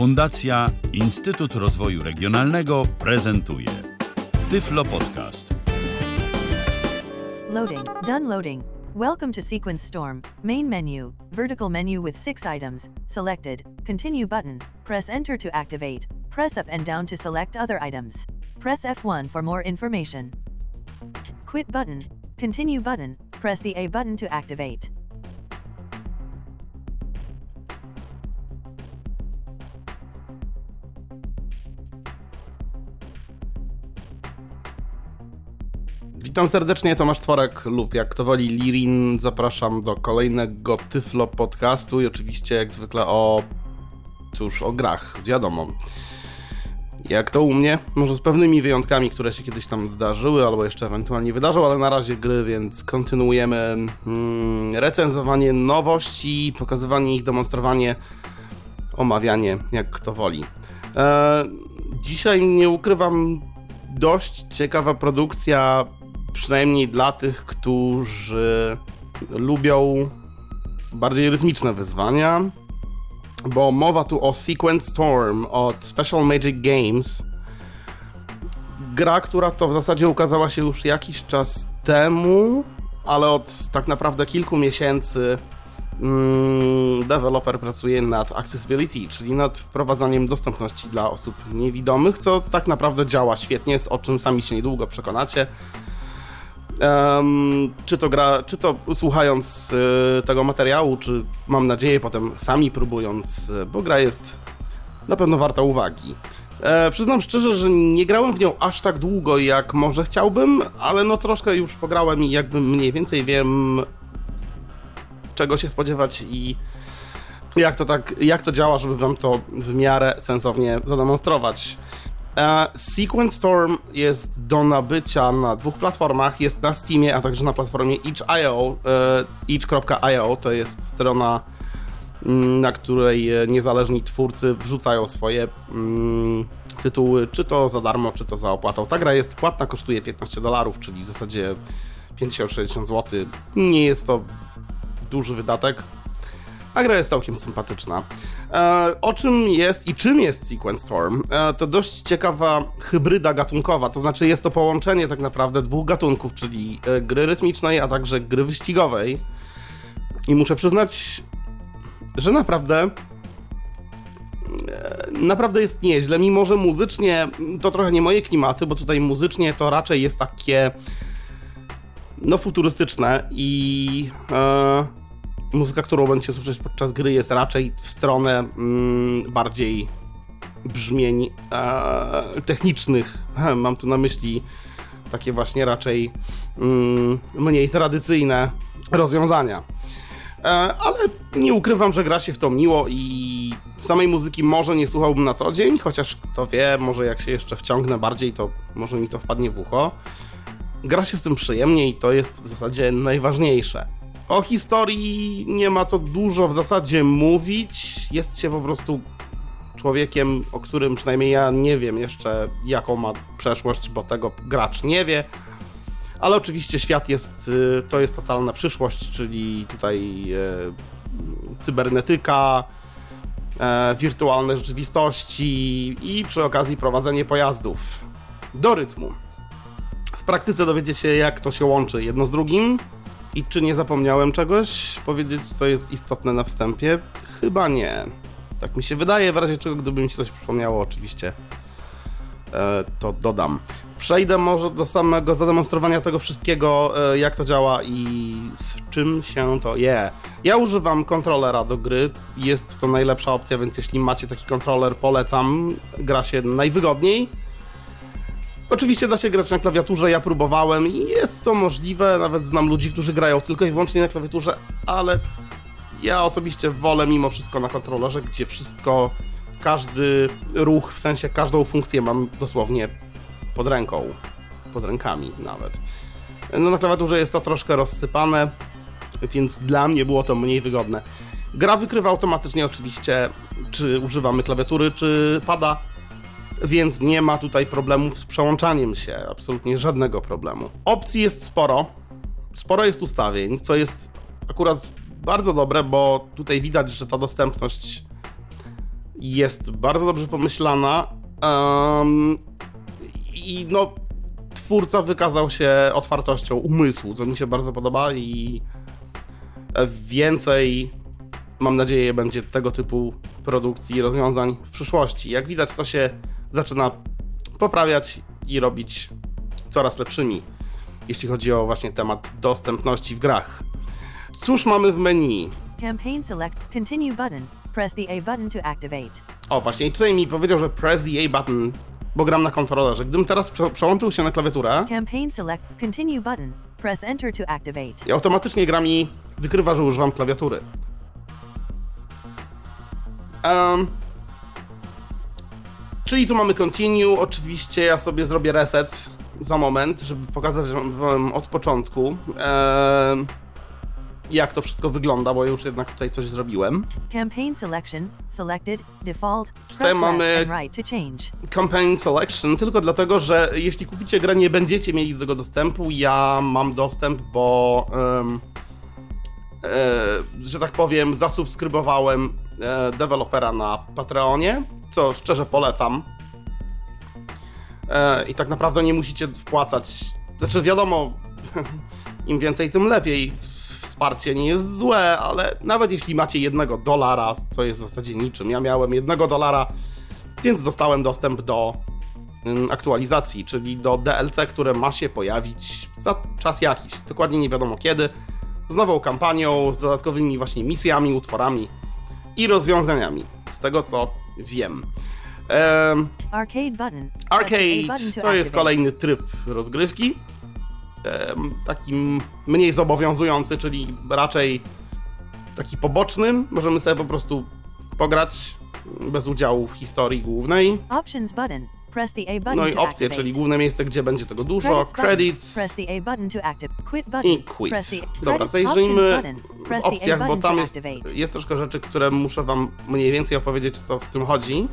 Fundacja Instytut Rozwoju Regionalnego prezentuje Tyflo Podcast. Loading. Done loading. Welcome to Sequence Storm. Main menu. Vertical menu with six items. Selected. Continue button. Press enter to activate. Press up and down to select other items. Press F1 for more information. Quit button. Continue button. Press the A button to activate. Witam serdecznie, Tomasz Tworek lub jak to woli Lirin. Zapraszam do kolejnego Tyflo podcastu i oczywiście jak zwykle o... cóż, o grach, wiadomo. Jak to u mnie, może z pewnymi wyjątkami, które się kiedyś tam zdarzyły albo jeszcze ewentualnie wydarzą, ale na razie gry, więc kontynuujemy mm, recenzowanie nowości, pokazywanie ich, demonstrowanie, omawianie, jak kto woli. E, dzisiaj nie ukrywam, dość ciekawa produkcja przynajmniej dla tych, którzy lubią bardziej rytmiczne wyzwania, bo mowa tu o Sequence Storm od Special Magic Games. Gra, która to w zasadzie ukazała się już jakiś czas temu, ale od tak naprawdę kilku miesięcy mm, deweloper pracuje nad accessibility, czyli nad wprowadzaniem dostępności dla osób niewidomych, co tak naprawdę działa świetnie, o czym sami się niedługo przekonacie. Um, czy to gra, czy to słuchając y, tego materiału, czy mam nadzieję potem sami próbując, y, bo gra jest na pewno warta uwagi. E, przyznam szczerze, że nie grałem w nią aż tak długo, jak może chciałbym, ale no troszkę już pograłem i jakby mniej więcej wiem, czego się spodziewać i jak to tak, jak to działa, żeby wam to w miarę sensownie zademonstrować. E, Sequence Storm jest do nabycia na dwóch platformach. Jest na Steamie, a także na platformie itch.io. E, itch.io to jest strona, mm, na której niezależni twórcy wrzucają swoje mm, tytuły, czy to za darmo, czy to za opłatą. Ta gra jest płatna, kosztuje 15 dolarów, czyli w zasadzie 50-60 zł. Nie jest to duży wydatek a gra jest całkiem sympatyczna. E, o czym jest i czym jest Sequence Storm? E, to dość ciekawa hybryda gatunkowa, to znaczy jest to połączenie tak naprawdę dwóch gatunków, czyli e, gry rytmicznej, a także gry wyścigowej. I muszę przyznać, że naprawdę e, naprawdę jest nieźle, mimo że muzycznie to trochę nie moje klimaty, bo tutaj muzycznie to raczej jest takie no futurystyczne i e, muzyka, którą będziecie słyszeć podczas gry jest raczej w stronę mm, bardziej brzmień e, technicznych. Mam tu na myśli takie właśnie raczej mm, mniej tradycyjne rozwiązania. E, ale nie ukrywam, że gra się w to miło i samej muzyki może nie słuchałbym na co dzień, chociaż kto wie, może jak się jeszcze wciągnę bardziej, to może mi to wpadnie w ucho. Gra się z tym przyjemnie i to jest w zasadzie najważniejsze. O historii nie ma co dużo w zasadzie mówić. Jest się po prostu człowiekiem, o którym przynajmniej ja nie wiem jeszcze, jaką ma przeszłość, bo tego gracz nie wie. Ale oczywiście świat jest, y, to jest totalna przyszłość, czyli tutaj e, cybernetyka, e, wirtualne rzeczywistości i przy okazji prowadzenie pojazdów do rytmu. W praktyce dowiecie się, jak to się łączy jedno z drugim. I czy nie zapomniałem czegoś powiedzieć, co jest istotne na wstępie? Chyba nie. Tak mi się wydaje, w razie czego, gdyby mi się coś przypomniało, oczywiście e, to dodam. Przejdę może do samego zademonstrowania tego wszystkiego, e, jak to działa i z czym się to je. Ja używam kontrolera do gry, jest to najlepsza opcja, więc jeśli macie taki kontroler, polecam. Gra się najwygodniej Oczywiście da się grać na klawiaturze, ja próbowałem i jest to możliwe, nawet znam ludzi, którzy grają tylko i wyłącznie na klawiaturze, ale ja osobiście wolę mimo wszystko na kontrolerze, gdzie wszystko, każdy ruch, w sensie każdą funkcję mam dosłownie pod ręką, pod rękami nawet. No na klawiaturze jest to troszkę rozsypane, więc dla mnie było to mniej wygodne. Gra wykrywa automatycznie oczywiście, czy używamy klawiatury, czy pada, więc nie ma tutaj problemów z przełączaniem się, absolutnie żadnego problemu. Opcji jest sporo, sporo jest ustawień, co jest akurat bardzo dobre, bo tutaj widać, że ta dostępność jest bardzo dobrze pomyślana um, i no twórca wykazał się otwartością umysłu, co mi się bardzo podoba i więcej mam nadzieję będzie tego typu produkcji i rozwiązań w przyszłości. Jak widać to się zaczyna poprawiać i robić coraz lepszymi, jeśli chodzi o właśnie temat dostępności w grach. Cóż mamy w menu? Campaign select continue button. Press the A button to activate. O, właśnie, i tutaj mi powiedział, że press the A button, bo gram na kontrolerze. Gdybym teraz prze przełączył się na klawiaturę Campaign select continue button. Press enter to activate. i automatycznie gra mi wykrywa, że używam klawiatury. Um, czyli tu mamy continue, oczywiście ja sobie zrobię reset za moment, żeby pokazać wam od początku um, jak to wszystko wygląda, bo już jednak tutaj coś zrobiłem. Campaign selection selected default. Tutaj mamy- right to change. Campaign Selection tylko dlatego, że jeśli kupicie grę, nie będziecie mieli do tego dostępu. Ja mam dostęp, bo em, e, że tak powiem, zasubskrybowałem e, dewelopera na Patreonie, co szczerze polecam. E, I tak naprawdę nie musicie wpłacać. Znaczy, wiadomo, im więcej, tym lepiej. Wsparcie nie jest złe, ale nawet jeśli macie jednego dolara, co jest w zasadzie niczym. Ja miałem jednego dolara, więc dostałem dostęp do ym, aktualizacji, czyli do DLC, które ma się pojawić za czas jakiś, dokładnie nie wiadomo kiedy, z nową kampanią, z dodatkowymi właśnie misjami, utworami i rozwiązaniami, z tego co wiem. Em, Arcade button. Arcade to jest kolejny tryb rozgrywki. Em, Taki mniej zobowiązujący, czyli raczej taki poboczny. Możemy sobie po prostu pograć bez udziału w historii głównej. Options button. Press the A button No i to opcje, activate. czyli główne miejsce, gdzie będzie tego dużo, Credits button. credits Press the A button to active. Quit button. i quit. Press the Dobra, credits zajrzyjmy w Press the A opcjach, bo button tam jest, activate. jest troszkę rzeczy, które muszę wam mniej więcej opowiedzieć, co w tym chodzi.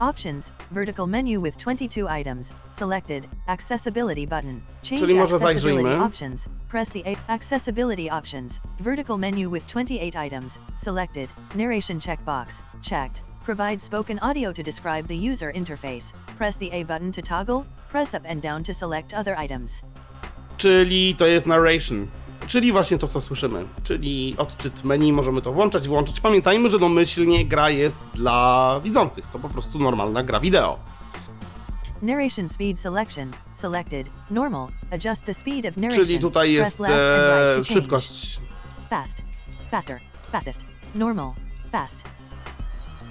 Options, vertical menu with 22 items, selected, accessibility button. Change Czyli może accessibility zajrzyjmy. options. Press the A accessibility options. Vertical menu with 28 items, selected, narration checkbox, checked. Provide spoken audio to describe the user interface. Press the A button to toggle, press up and down to select other items. Czyli to jest narration. Czyli właśnie to, co słyszymy. Czyli odczyt menu, możemy to włączać, wyłączyć. Pamiętajmy, że domyślnie gra jest dla widzących. To po prostu normalna gra wideo. Narration speed selection, selected, normal. Adjust the speed of narration. Czyli tutaj jest e, szybkość. Fast. Faster. Fastest. Normal. Fast.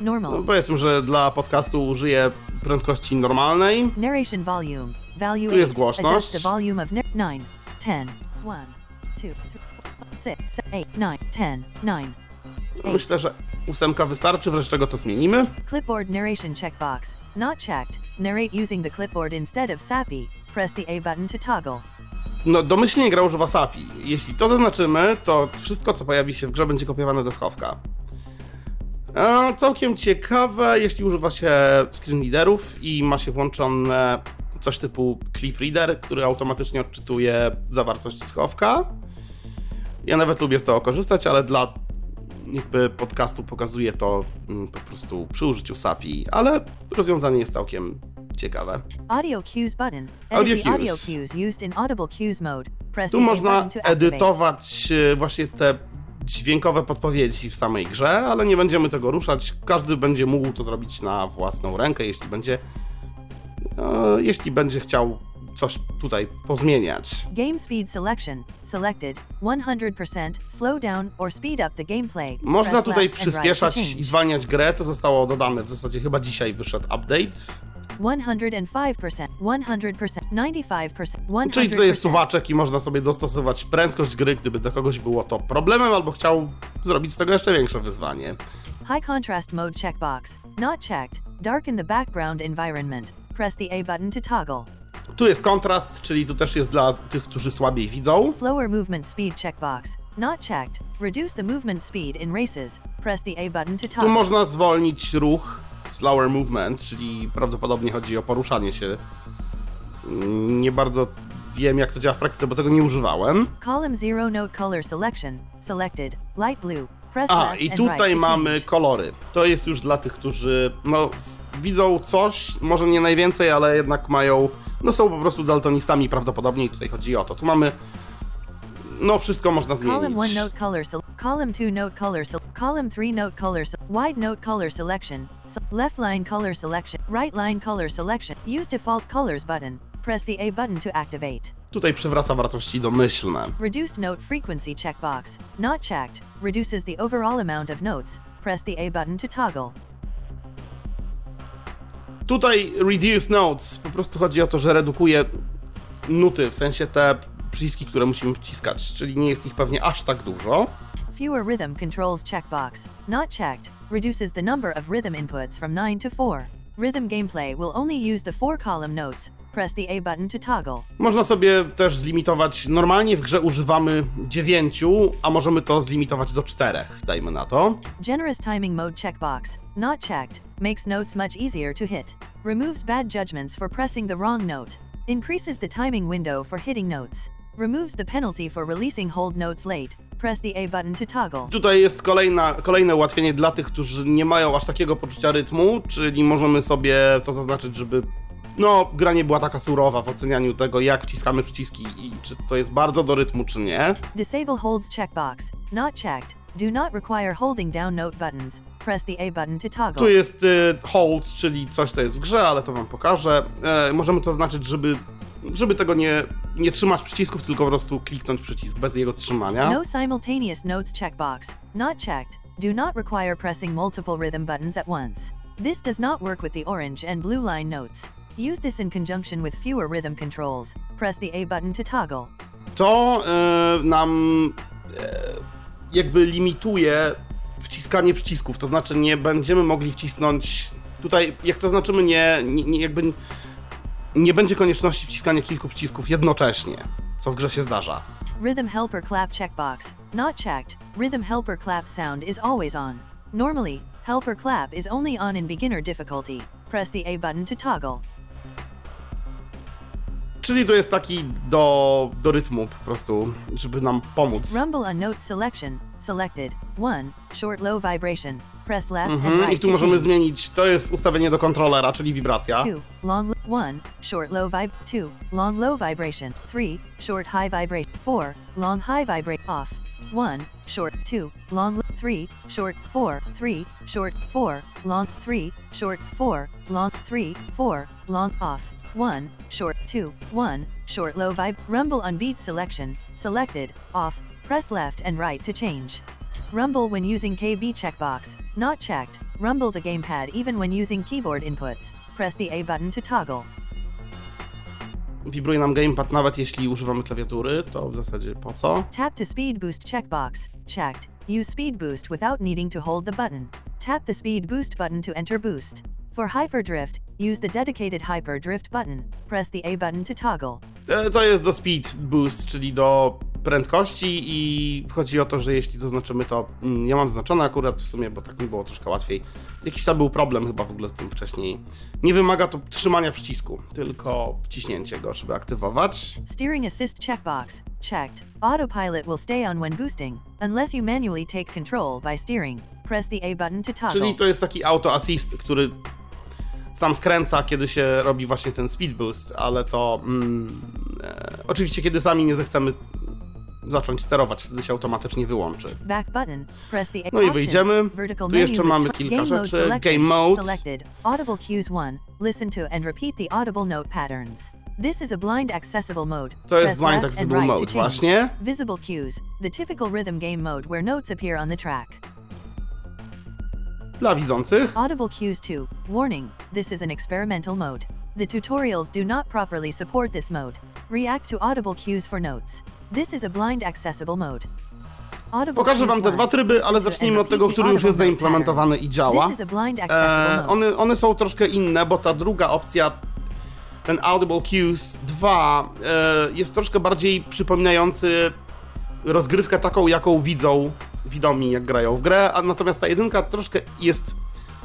Normal. No, powiedzmy, że dla podcastu użyję prędkości normalnej. Narration volume. Value Tu jest 8. głośność. Adjust the volume of nar- 9, 10, 1, 2, 3, 6, 7, 8, 9, 10, 9. Myślę, że ósemka wystarczy, wreszcie czego to zmienimy. Clipboard narration checkbox. Not checked. Narrate using the clipboard instead of SAPI. Press the A button to toggle. No, domyślnie gra używa SAPI. Jeśli to zaznaczymy, to wszystko, co pojawi się w grze, będzie kopiowane do schowka. E, całkiem ciekawe, jeśli używa się screen readerów i ma się włączone coś typu clip reader, który automatycznie odczytuje zawartość schowka. Ja nawet lubię z tego korzystać, ale dla jakby podcastu pokazuje to mm, po prostu przy użyciu SAPI, ale rozwiązanie jest całkiem ciekawe. Audio cues button. Audio the audio cues. cues used in audible cues mode. Press Tu można edytować e, właśnie te dźwiękowe podpowiedzi w samej grze, ale nie będziemy tego ruszać. Każdy będzie mógł to zrobić na własną rękę, jeśli będzie e, jeśli będzie chciał coś tutaj pozmieniać. Game speed selection. Selected. 100%. Slow down or speed up the gameplay. Można Press tutaj left and right to przyspieszać change. i zwalniać grę, to zostało dodane w zasadzie chyba dzisiaj wyszedł update. 105%, 100%, 95%, 100%. Czyli tutaj jest suwaczek i można sobie dostosować prędkość gry, gdyby dla kogoś było to problemem albo chciał zrobić z tego jeszcze większe wyzwanie. High contrast mode checkbox. Not checked. Darken the background environment. Press the A button to toggle. Tu jest kontrast, czyli tu też jest dla tych, którzy słabiej widzą. Slower movement speed checkbox. Not checked. Reduce the movement speed in races. Press the A button to Tu toggle. można zwolnić ruch, slower movement, czyli prawdopodobnie chodzi o poruszanie się. Mm, Nie bardzo wiem, jak to działa w praktyce, bo tego nie używałem. Column 0 note color selection. Selected. Light blue. Press A, i tutaj mamy kolory. To jest już dla tych, którzy no, widzą coś, może nie najwięcej, ale jednak mają, no są po prostu daltonistami prawdopodobnie i tutaj chodzi o to. Tu mamy, no wszystko można Column 1 zmienić. note color sel- column 2 note color sel- column 3 note color se- wide note color selection. Se- left line color selection right line color selection. Use default colors button. Press the A button to activate. Tutaj przywraca wartości domyślne. reduced note frequency checkbox not checked reduces the overall amount of notes. Press the A button to toggle. Tutaj reduce notes. Po prostu chodzi o to, że redukuje nuty, w sensie te przyciski, które musimy wciskać, czyli nie jest ich pewnie aż tak dużo. fewer rhythm controls checkbox not checked reduces the number of rhythm inputs from 9 to 4 rhythm gameplay will only use the four column notes press the A button to toggle Można sobie też zlimitować, normalnie w grze używamy 9, a możemy to zlimitować do 4, dajmy na to. Generous timing mode checkbox, not checked, makes notes much easier to hit. Removes bad judgments for pressing the wrong note. Increases the timing window for hitting notes. Removes the penalty for releasing hold notes late. Press the A button to toggle. Tutaj jest kolejna, kolejne ułatwienie dla tych, którzy nie mają aż takiego poczucia rytmu, czyli możemy sobie to zaznaczyć, żeby no, gra nie była taka surowa w ocenianiu tego, jak wciskamy przyciski i czy to jest bardzo do rytmu, czy nie. Disable holds checkbox, not checked. Do not require holding down note buttons. Press the A button to toggle. Tu jest y, hold, czyli coś, co jest w grze, ale to wam pokażę. E, możemy to zaznaczyć, żeby, żeby tego nie, nie trzymać przycisków, tylko po prostu kliknąć przycisk bez jego trzymania. No simultaneous notes checkbox, not checked. Do not require pressing multiple rhythm buttons at once. This does not work with the orange and blue line notes. Use this in conjunction with fewer rhythm controls. Press the A button to toggle. to e, nam e, jakby limituje wciskanie przycisków, to znaczy nie będziemy mogli wcisnąć tutaj, jak to znaczymy, nie, nie, nie jakby nie będzie konieczności wciskania kilku przycisków jednocześnie, co w grze się zdarza. Rhythm helper clap checkbox, not checked. Rhythm helper clap sound is always on. Normally, helper clap is only on in beginner difficulty. Press the A button to toggle. Czyli to jest taki do, do rytmu po prostu, żeby nam pomóc. Rumble on notes selection, selected. 1. Short low vibration. Press left and Mhm, right I tu to możemy change. zmienić, to jest ustawienie do kontrolera, czyli wibracja. 2. Long 1. Short low vibe 2. Long low vibration. 3. Short high vibration. 4. Long high vibrate off. 1. Short 2. Long 3. Short 4. 3. Short 4. Long 3. Short 4. Long 3. 4. Long off. 1. Short 2. 1. Short low vibe. Rumble on beat selection. Selected. Off. Press left and right to change. Rumble when using KB checkbox, not checked. Rumble the gamepad even when using keyboard inputs. Press the A button to toggle. Wibruje nam gamepad nawet jeśli używamy klawiatury, to w zasadzie po co? Tap to speed boost checkbox, checked. Use speed boost without needing to hold the button. Tap the speed boost button to enter boost. For hyperdrift, use the dedicated hyperdrift button. Press the A button to toggle. E, To jest do speed boost, czyli do prędkości i chodzi o to, że jeśli to znaczymy to, mm, ja mam zaznaczone akurat w sumie, bo tak mi było troszkę łatwiej. Jakiś tam był problem chyba w ogóle z tym wcześniej. Nie wymaga to trzymania przycisku, tylko wciśnięcie go, żeby aktywować. Steering assist checkbox, checked. Autopilot will stay on when boosting, unless you manually take control by steering. Press the A button to toggle. Czyli to jest taki auto assist, który sam skręca, kiedy się robi właśnie ten speed boost, ale to mm, e, oczywiście kiedy sami nie zechcemy zacząć sterować, wtedy się automatycznie wyłączy. No i wyjdziemy. Tu jeszcze mamy kilka rzeczy. Game mode. Audible cues 1. Listen to and repeat the audible note patterns. This is a blind accessible mode. To jest blind accessible mode, właśnie. Visible cues. The typical rhythm game mode where notes appear on the track. Dla widzących. Audible cues 2. Warning. This is an experimental mode. The tutorials do not properly support this mode. React to audible cues for notes. This is a blind accessible mode. Pokażę wam te dwa tryby, ale zacznijmy od tego, który już jest zaimplementowany i działa. E, one, one są troszkę inne, bo ta druga opcja, ten Audible Cues 2, e, jest troszkę bardziej przypominający rozgrywkę taką, jaką widzą widomi, jak grają w grę, a natomiast ta jedynka troszkę jest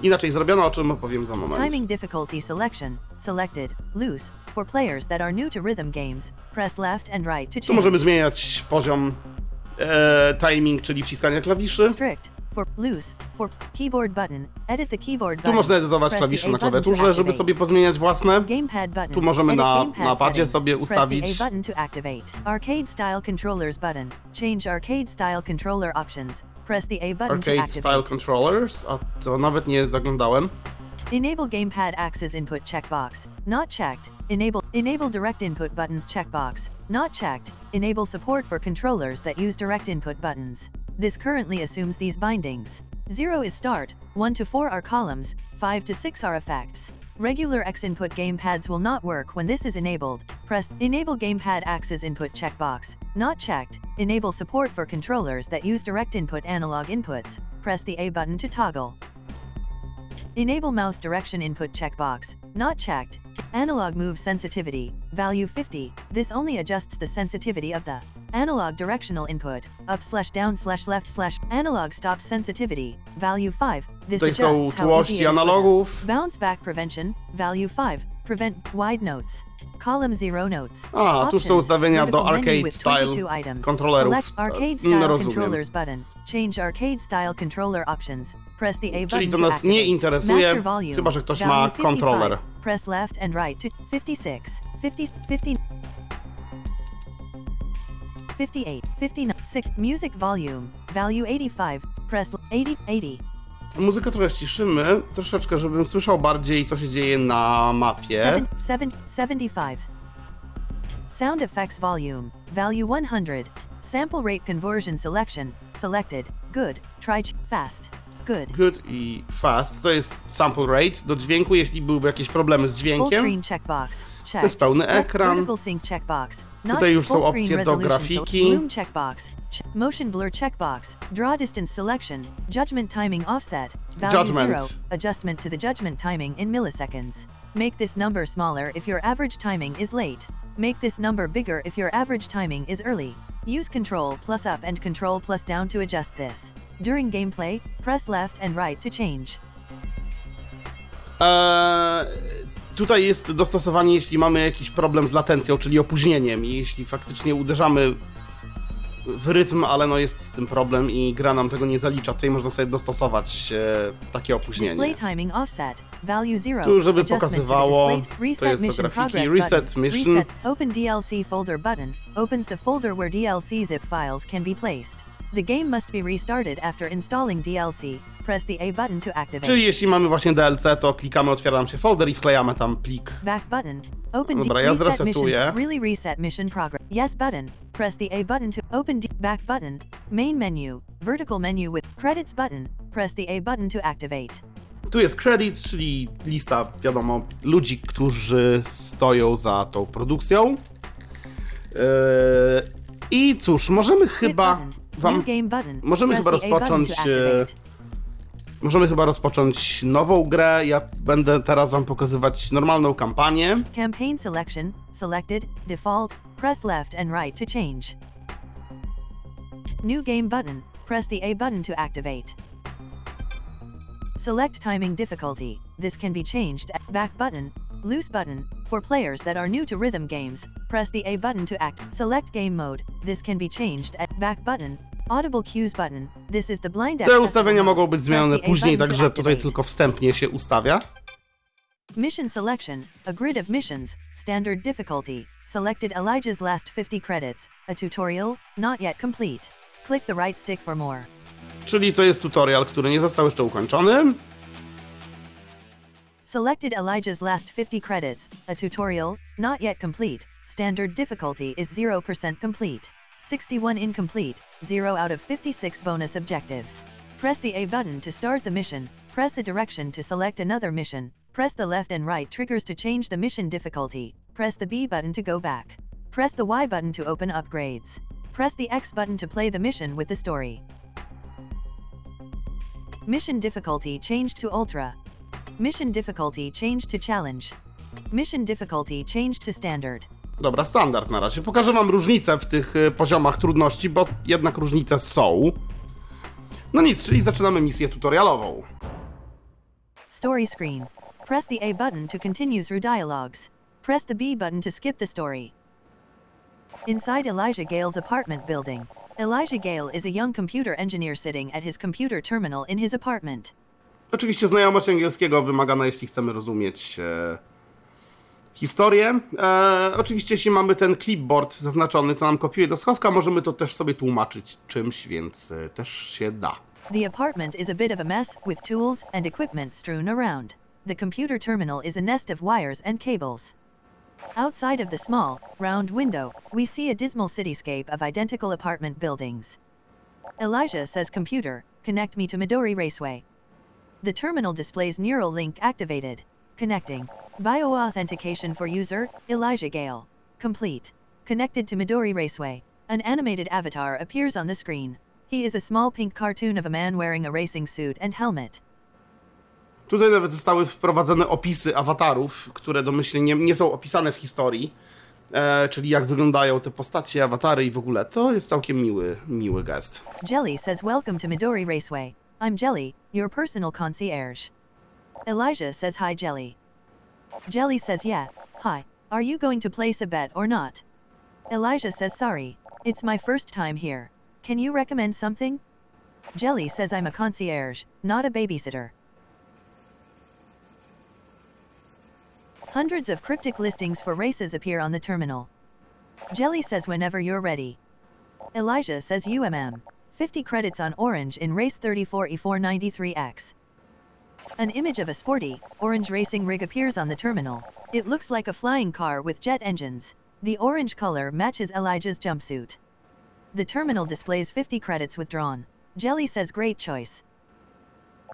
inaczej zrobiona, o czym opowiem za moment. Timing difficulty selection. Selected. Loose. For players that are new to rhythm games, press left and right to Tu change. możemy zmieniać poziom e, timing, czyli wciskania klawiszy. Strict. For loose. For keyboard button. Edit the keyboard Tu button. można edytować klawisze na klawiaturze, żeby sobie pozmieniać własne. Gamepad button. Tu możemy na- na padzie sobie Press the ustawić. A button to activate. Arcade style controllers button. Change arcade style controller options. Press the A button to Arcade. Style Controllers, a to nawet nie zaglądałem. Enable gamepad access input checkbox. Not checked. Enable enable direct input buttons checkbox. Not checked. Enable support for controllers that use direct input buttons. This currently assumes these bindings. 0 is start, 1 to 4 are columns, 5 to 6 are effects. Regular X input gamepads will not work when this is enabled. Press Enable gamepad access input checkbox. Not checked. Enable support for controllers that use direct input analog inputs. Press the A button to toggle. Enable mouse direction input checkbox. Not checked. Analog move sensitivity. Value 50. This only adjusts the sensitivity of the analog directional input. Up slash down slash left slash analog stop sensitivity. Value 5. This Tutaj są adjusts how czułości analogów. Bounce back prevention. Value 5. Prevent wide notes. Column 0 notes. A, tu są Options. ustawienia do Vertical menu arcade with style 22 items. kontrolerów. Select arcade No, style rozumiem. controllers button. Change arcade style controller options. Press the A button Czyli to to nas nie activate. interesuje, Master volume. chyba że ktoś Value ma 55. kontroler. Press left and right to 56, 50, 50, 58, 59, 6. Music volume. Value 85. Press 80, 80. Muzykę trochę ściszymy, troszeczkę, żebym słyszał bardziej, co się dzieje na mapie. Seven, seven, 75. Sound effects volume. Value 100. Sample rate conversion selection. Selected. Good. Try fast. Good. Good i fast to jest sample rate do dźwięku, jeśli byłyby jakieś problemy z Full dźwiękiem. screen checkbox. Check. To jest pełny ekran. Sync checkbox. Not Tutaj już są opcje do grafiki. Motion blur checkbox. Draw distance selection. Judgment timing offset. Value Judgment. zero. Adjustment to the judgment timing in milliseconds. Make this number smaller if your average timing is late. Make this number bigger if your average timing is early. Use Control plus up and Control plus down to adjust this. During gameplay, press left and right to change. Eee, tutaj jest dostosowanie, jeśli mamy jakiś problem z latencją, czyli opóźnieniem. I jeśli faktycznie uderzamy w rytm, ale no jest z tym problem i gra nam tego nie zalicza, tutaj można sobie dostosować e, takie opóźnienie. timing offset. Value 0. Tu, żeby to pokazywało, to jest mission grafiki, reset mission. Open DLC folder button. Opens the folder where DLC zip files can be placed. The game must be restarted after installing DLC. Press the A button to activate. Czyli jeśli mamy właśnie DLC, to klikamy, otwiera nam się folder i wklejamy tam plik. Back button. Open Dobra, ja reset zresetuję. Really reset mission progress. Yes button. Press the A button to open D- back button. Main menu. Vertical menu with credits button. Press the A button to activate. Tu jest credits, czyli lista, wiadomo, ludzi, którzy stoją za tą produkcją. Eee, I cóż, możemy chyba button. Wam możemy chyba rozpocząć, e. Możemy chyba rozpocząć nową grę. Ja będę teraz wam pokazywać normalną kampanię. Campaign selection, selected, default, press left and right to change. New game button, press the A button to activate. Select timing difficulty, this can be changed back button, loose button, for players that are new to rhythm games, press the A button to act. Select game mode, this can be changed at back button, audible cues button, this is the blind Te ustawienia mogą być zmienione później, także tutaj tylko wstępnie się ustawia. Mission selection, a grid of missions, standard difficulty, selected Elijah's last 50 credits, a tutorial, not yet complete. Click the right stick for more. Czyli to jest tutorial, który nie został jeszcze ukończony. Selected Elijah's last 50 credits, a tutorial, not yet complete, standard difficulty is 0% complete. 61 incomplete, 0 out of 56 bonus objectives. Press the A button to start the mission, press a direction to select another mission, press the left and right triggers to change the mission difficulty, press the B button to go back. Press the Y button to open upgrades. Press the X button to play the mission with the story. Mission difficulty changed to Ultra. Mission difficulty changed to challenge. Mission difficulty changed to standard. Dobra, standard na razie. Pokażę wam różnice w tych poziomach trudności, bo jednak różnice są. No nic, czyli zaczynamy misję tutorialową. Story screen. Press the A button to continue through dialogues. Press the B button to skip the story. Inside Elijah Gale's apartment building. Elijah Gale is a young computer engineer sitting at his computer terminal in his apartment. Oczywiście znajomość angielskiego wymagana, jeśli chcemy rozumieć e, historię. E, oczywiście, jeśli mamy ten clipboard zaznaczony, co nam kopiuje do schowka, możemy to też sobie tłumaczyć czymś, więc e, też się da. The apartment is a bit of a mess, with tools and equipment strewn around. The computer terminal is a nest of wires and cables. Outside of the small, round window, we see a dismal cityscape of identical apartment buildings. Elijah says computer, connect me to Midori Raceway. The terminal displays neural link activated. Connecting. Bioauthentication for user, Elijah Gale. Complete. Connected to Midori Raceway. An animated avatar appears on the screen. He is a small pink cartoon of a man wearing a racing suit and helmet. Tutaj nawet zostały wprowadzone opisy awatarów, które domyślnie nie, nie są opisane w historii, e, czyli jak wyglądają te postacie, awatary i w ogóle. To jest całkiem miły, miły gest. Jelly says welcome to Midori Raceway. I'm Jelly, your personal concierge. Elijah says hi Jelly. Jelly says yeah, hi. Are you going to place a bet or not? Elijah says sorry. It's my first time here. Can you recommend something? Jelly says I'm a concierge, not a babysitter. Hundreds of cryptic listings for races appear on the terminal. Jelly says whenever you're ready. Elijah says UMM. 50 credits on Orange in race 34 E493X. An image of a sporty, orange racing rig appears on the terminal. It looks like a flying car with jet engines. The orange color matches Elijah's jumpsuit. The terminal displays 50 credits withdrawn. Jelly says great choice.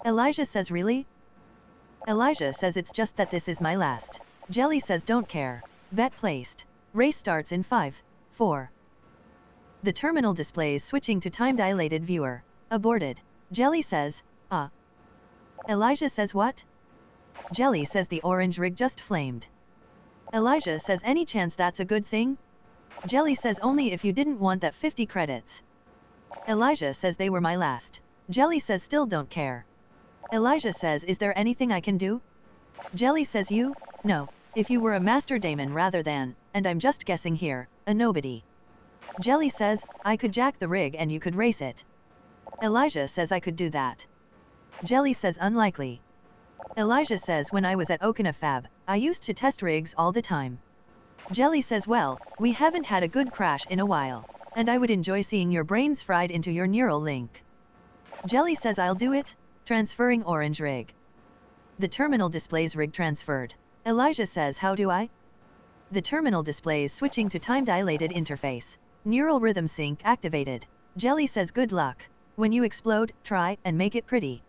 Elijah says really? Elijah says it's just that this is my last. Jelly says don't care. Bet placed. Race starts in 5, 4. The terminal displays switching to time dilated viewer. Aborted. Jelly says. Uh. Elijah says what? Jelly says the orange rig just flamed. Elijah says any chance that's a good thing? Jelly says only if you didn't want that 50 credits. Elijah says they were my last. Jelly says still don't care. Elijah says is there anything I can do? Jelly says you? No. If you were a master daemon rather than, and I'm just guessing here, a nobody. Jelly says, I could jack the rig and you could race it. Elijah says I could do that. Jelly says unlikely. Elijah says when I was at Okina Fab, I used to test rigs all the time. Jelly says well, we haven't had a good crash in a while, and I would enjoy seeing your brains fried into your neural link. Jelly says I'll do it, transferring orange rig. The terminal displays rig transferred. Elijah says how do I? The terminal displays switching to time-dilated interface. Neural rhythm sync activated. Jelly says good luck. When you explode, try and make it pretty.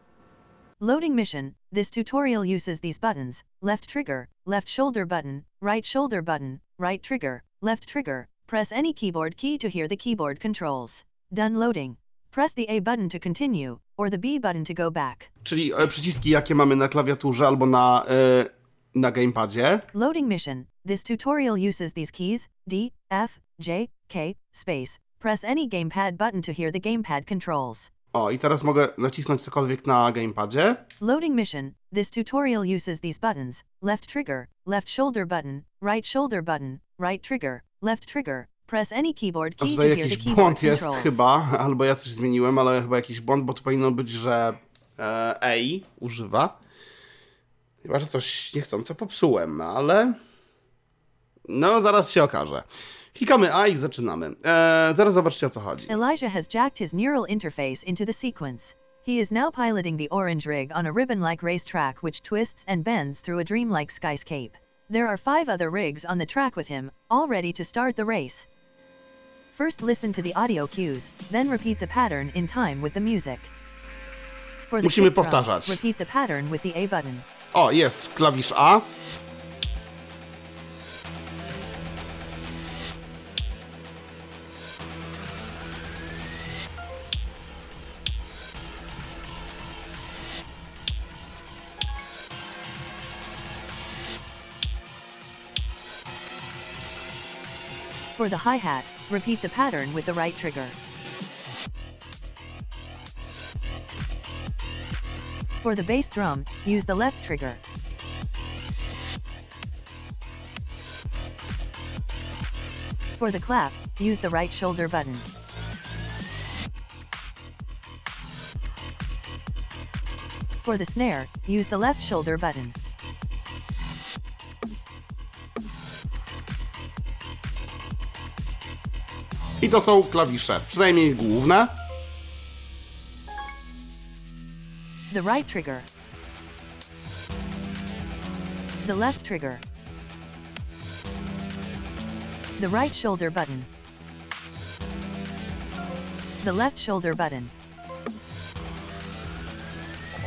Loading mission. This tutorial uses these buttons, left trigger, left shoulder button, right shoulder button, right trigger, left trigger. Press any keyboard key to hear the keyboard controls. Done loading. Press the A button to continue, or the B button to go back. Czyli e, przyciski, jakie mamy na klawiaturze albo na, e, na gamepadzie. Loading mission. This tutorial uses these keys, D, F, J, K, space. Press any gamepad button to hear the gamepad controls. O, i teraz mogę nacisnąć cokolwiek na gamepadzie. Loading mission. This tutorial uses these buttons, left trigger, left shoulder button, right shoulder button, right trigger, left trigger. Press any keyboard key to tutaj hear the jakiś keyboard błąd jest controls. chyba, albo ja coś zmieniłem, ale chyba jakiś błąd, bo tu powinno być, że e, A używa. Chyba, że coś niechcąco popsułem, ale... No, zaraz się okaże. Klikamy A i zaczynamy. E, zaraz zobaczcie o co chodzi. Elijah has jacked his neural interface into the sequence. He is now piloting the orange rig on a ribbon-like racetrack which twists and bends through a dreamlike skyscape. There are five other rigs on the track with him, all ready to start the race. First listen to the audio cues, then repeat the pattern in time with the music. For the Musimy kick drum, powtarzać. repeat the pattern with the A button. O, jest klawisz A. For the hi-hat, repeat the pattern with the right trigger. For the bass drum, use the left trigger. For the clap, use the right shoulder button. For the snare, use the left shoulder button. I to są klawisze, przynajmniej główne. The right trigger. The left trigger. The right shoulder button. The left shoulder button.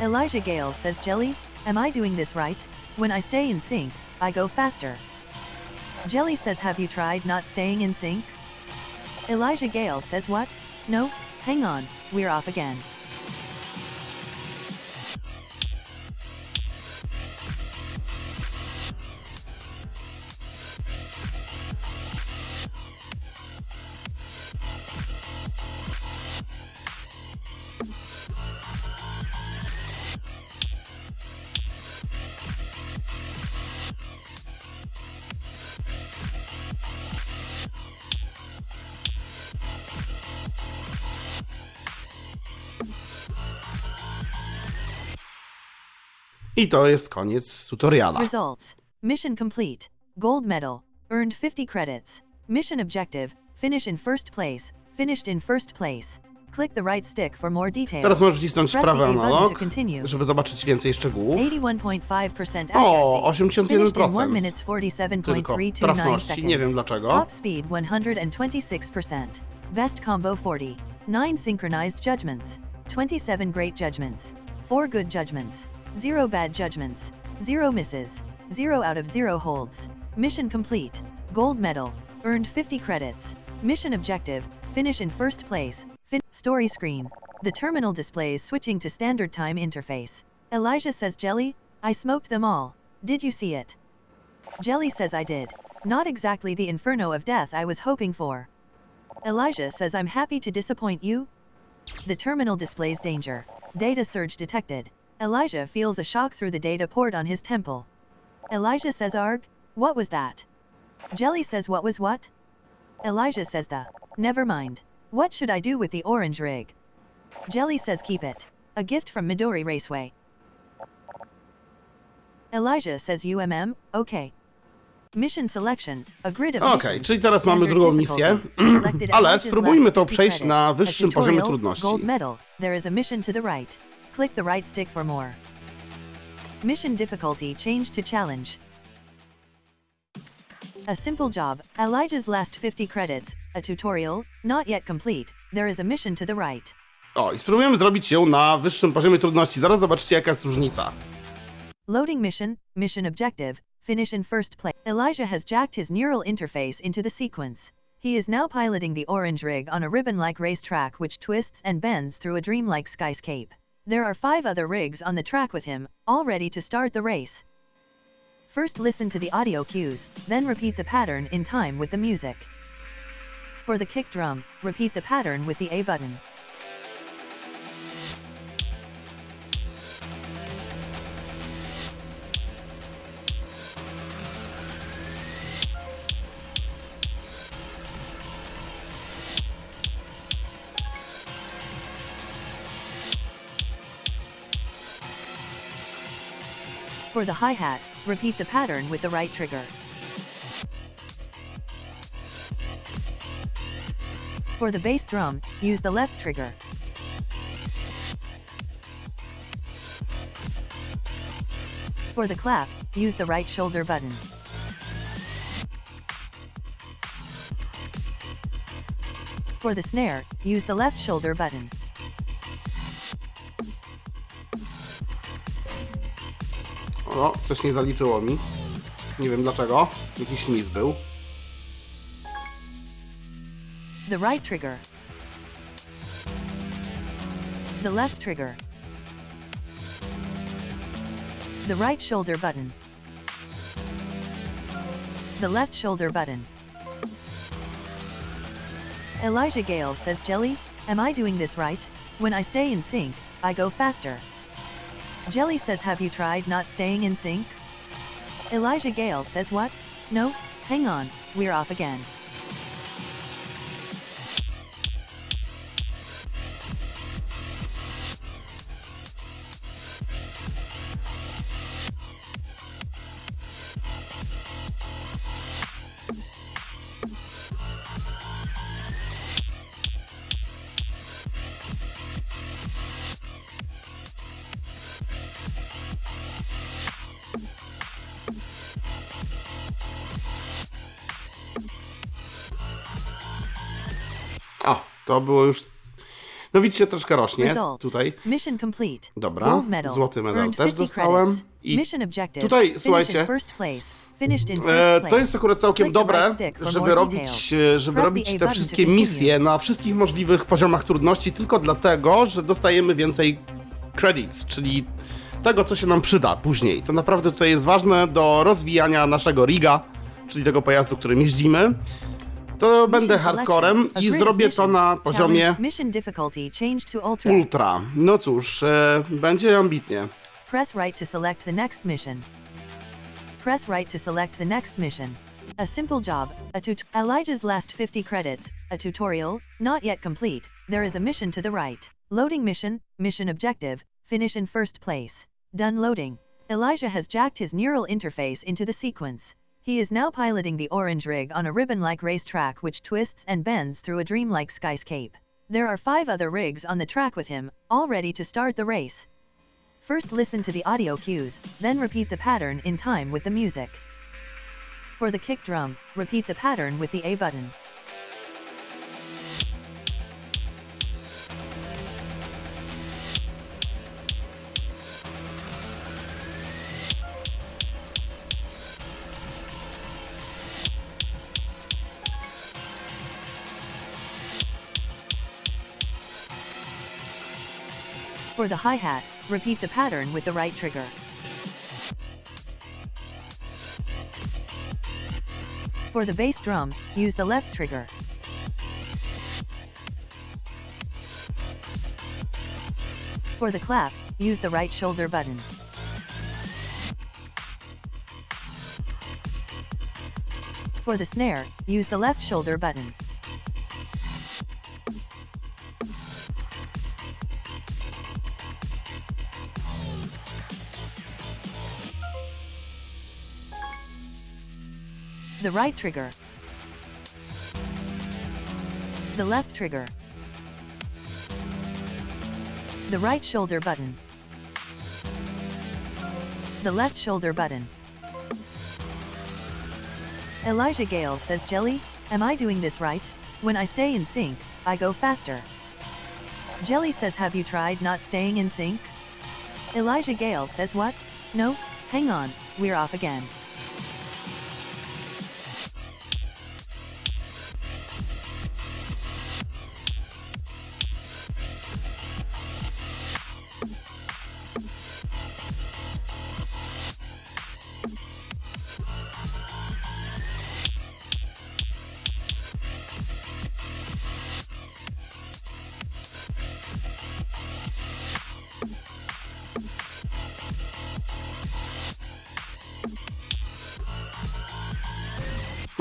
Elijah Gale says Jelly, am I doing this right? When I stay in sync, I go faster. Jelly says have you tried not staying in sync? Elijah Gale says what? No, hang on, we're off again. I to jest koniec tutoriala. Results. Mission complete. Gold medal. Earned 50 credits. Mission objective. Finish in first place. Finished in first place. Click the right stick for more details. Teraz możesz wcisnąć prawy analog, żeby zobaczyć więcej szczegółów. 81.5% O, accuracy. Finished in 81%. 1 minutes Tylko 47.329 trafności, nie wiem dlaczego. Top speed 126%. Best combo 40. 9 synchronized judgments. 27 great judgments. 4 good judgments. 0 bad judgments. 0 misses. 0 out of 0 holds. Mission complete. Gold medal. Earned 50 credits. Mission objective. Finish in first place. Fin- story screen. The terminal displays switching to standard time interface. Elijah says Jelly, I smoked them all. Did you see it? Jelly says I did. Not exactly the inferno of death I was hoping for. Elijah says I'm happy to disappoint you. The terminal displays danger. Data surge detected. Elijah feels a shock through the data port on his temple. Elijah says Arg, what was that? Jelly says what was what? Elijah says the, never mind. What should I do with the orange rig? Jelly says keep it. A gift from Midori Raceway. Elijah says UMM, okay. Mission selection, a grid of Okej, missions, czyli teraz mamy drugą misję, ale spróbujmy to przejść na wyższym poziomie trudności. Gold medal, there is a mission to the right. Click the right stick for more. Mission difficulty changed to challenge. A simple job, Elijah's last 50 credits, a tutorial, not yet complete, there is a mission to the right. O, i spróbujemy zrobić ją na wyższym poziomie trudności. Zaraz zobaczycie, jaka jest różnica. Loading mission, mission objective, finish in first place. Elijah has jacked his neural interface into the sequence. He is now piloting the orange rig on a ribbon-like racetrack which twists and bends through a dreamlike skyscape. There are five other rigs on the track with him, all ready to start the race. First listen to the audio cues, then repeat the pattern in time with the music. For the kick drum, repeat the pattern with the A button. For the hi-hat, repeat the pattern with the right trigger. For the bass drum, use the left trigger. For the clap, use the right shoulder button. For the snare, use the left shoulder button. Coś nie zaliczyło mi. Nie wiem dlaczego. Jakiś był. The right trigger. The left trigger. The right shoulder button. The left shoulder button. Elijah Gale says Jelly, am I doing this right? When I stay in sync, I go faster. Jelly says have you tried not staying in sync? Elijah Gale says what? No, hang on, we're off again. To było już... No widzicie, troszkę rośnie Results. tutaj. Mission complete. Dobra, medal. złoty medal też 50 dostałem. I tutaj, słuchajcie, E, to jest akurat całkiem dobre, żeby robić, e, żeby robić te wszystkie misje na wszystkich możliwych poziomach trudności, tylko dlatego, że dostajemy więcej credits, czyli tego, co się nam przyda później. To naprawdę tutaj jest ważne do rozwijania naszego riga, czyli tego pojazdu, którym jeździmy. To będę hardcorem i zrobię to na poziomie difficulty changed to ultra. ultra. No cóż, e, będzie ambitnie. Press right to select the next mission. Press right to select the next mission. A simple job, a tut- Elijah's last 50 credits, a tutorial, not yet complete. There is a mission to the right. Loading mission, mission objective, finish in first place. Done loading. Elijah has jacked his neural interface into the sequence. He is now piloting the orange rig on a ribbon-like racetrack which twists and bends through a dreamlike skyscape. There are five other rigs on the track with him, all ready to start the race. First listen to the audio cues, then repeat the pattern in time with the music. For the kick drum, repeat the pattern with the A button. For the hi-hat, repeat the pattern with the right trigger. For the bass drum, use the left trigger. For the clap, use the right shoulder button. For the snare, use the left shoulder button. The right trigger. The left trigger. The right shoulder button. The left shoulder button. Elijah Gale says Jelly, am I doing this right? When I stay in sync, I go faster. Jelly says have you tried not staying in sync? Elijah Gale says what? No, hang on, we're off again.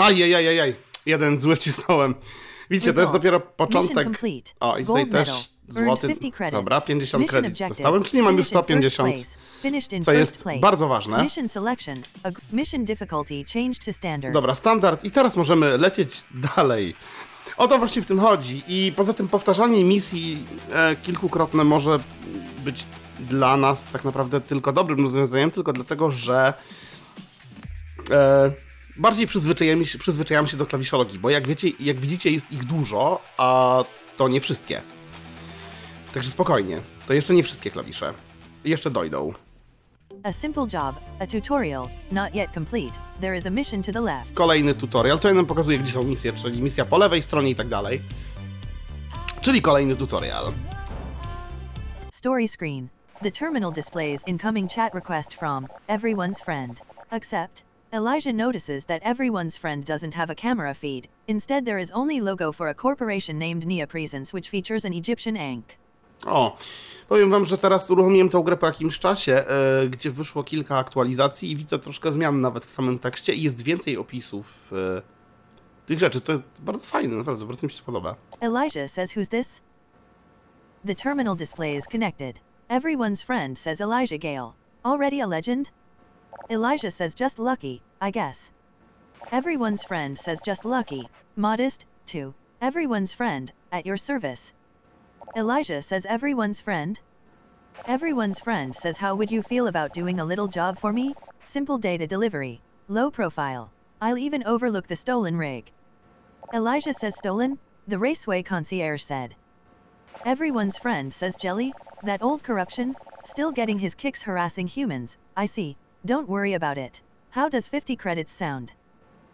Ajajajajaj, jeden zły wcisnąłem. Widzicie, to jest dopiero początek. O, i tutaj też złoty. 50 credits. Dobra, 50 Mission credits objective. dostałem, czyli mam już Finished in first 150. place. Finished in co jest bardzo ważne. Dobra, standard. I teraz możemy lecieć dalej. O to właśnie w tym chodzi. I poza tym powtarzanie misji e, kilkukrotne może być dla nas tak naprawdę tylko dobrym rozwiązaniem, tylko dlatego, że e, bardziej przyzwyczajamy się, przyzwyczajamy się do klawiszologii, bo jak wiecie, jak widzicie jest ich dużo, a to nie wszystkie. Także spokojnie, to jeszcze nie wszystkie klawisze. Jeszcze dojdą. A simple job, a tutorial, not yet complete. There is a mission to the left. kolejny tutorial. To nam pokazuje, gdzie są misje, czyli misja po lewej stronie i tak dalej. Czyli kolejny tutorial. Story screen. The terminal displays incoming chat request from everyone's friend. Accept. Elijah notices that everyone's friend doesn't have a camera feed. Instead, there is only logo for a corporation named Nia Presence, which features an Egyptian ankh. O, powiem wam, że teraz uruchomiłem tą grę po jakimś czasie, e, gdzie wyszło kilka aktualizacji i widzę troszkę zmian nawet w samym tekście i jest więcej opisów e, tych rzeczy. To jest bardzo fajne, naprawdę, bardzo mi się podoba. Elijah says, Who's this? The terminal display is connected. Everyone's friend says Elijah Gale. Already a legend? Elijah says, Just lucky, I guess. Everyone's friend says, Just lucky. Modest, too. Everyone's friend, at your service. Elijah says, Everyone's friend? Everyone's friend says, How would you feel about doing a little job for me? Simple data delivery. Low profile. I'll even overlook the stolen rig. Elijah says, Stolen? the raceway concierge said. Everyone's friend says Jelly, that old corruption, still getting his kicks harassing humans, I see, don't worry about it. How does 50 credits sound?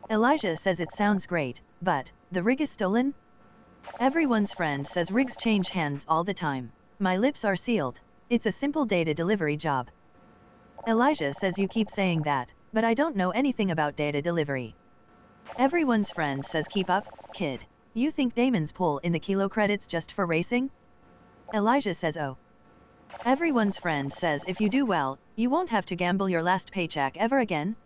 Elijah says it sounds great, but, the rig is stolen? Everyone's friend says rigs change hands all the time. My lips are sealed. It's a simple data delivery job. Elijah says you keep saying that, but I don't know anything about data delivery. Everyone's friend says keep up, kid. You think daemons pull in the kilo credits just for racing? Elijah says oh. Everyone's friend says if you do well, you won't have to gamble your last paycheck ever again.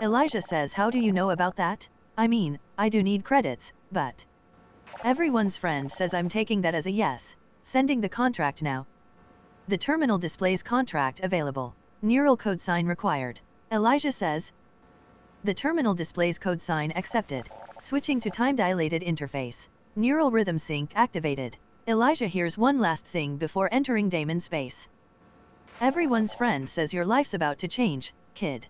Elijah says how do you know about that? I mean, I do need credits, but... Everyone's friend says I'm taking that as a yes. Sending the contract now. The terminal displays contract available. Neural code sign required. Elijah says. The terminal displays code sign accepted. Switching to time-dilated interface. Neural rhythm sync activated. Elijah hears one last thing before entering daemon space. Everyone's friend says your life's about to change, kid.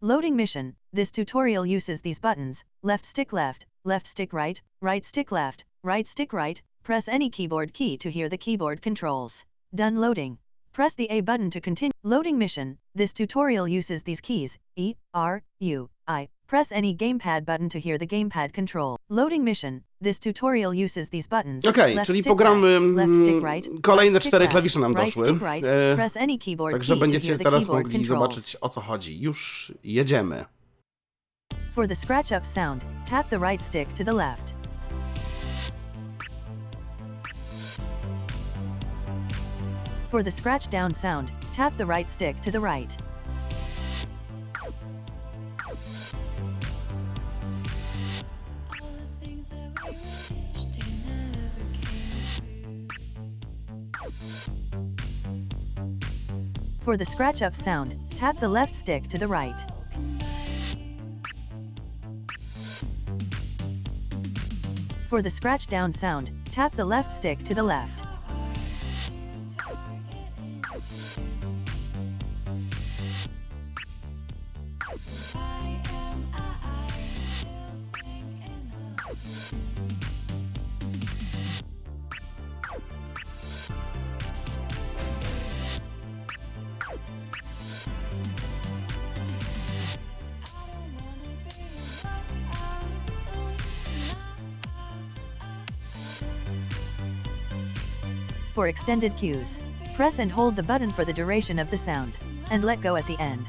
Loading mission. This tutorial uses these buttons, left stick left, left stick right, right stick left, right stick right, press any keyboard key to hear the keyboard controls. Done loading. Press the A button to continue. Loading mission. This tutorial uses these keys, E, R, U, I. Press any gamepad button to hear the gamepad control. Loading mission. This tutorial uses these buttons. Okej, left czyli pogramy stick mm, right, kolejne right cztery left, klawisze nam right doszły. right, E, Także będziecie teraz mogli controls. zobaczyć o co chodzi. Już jedziemy. For the scratch up sound, tap the right stick to the left. For the scratch down sound, tap the right stick to the right. For the scratch up sound, tap the left stick to the right. For the scratch down sound, tap the left stick to the left. For extended cues, press and hold the button for the duration of the sound, and let go at the end.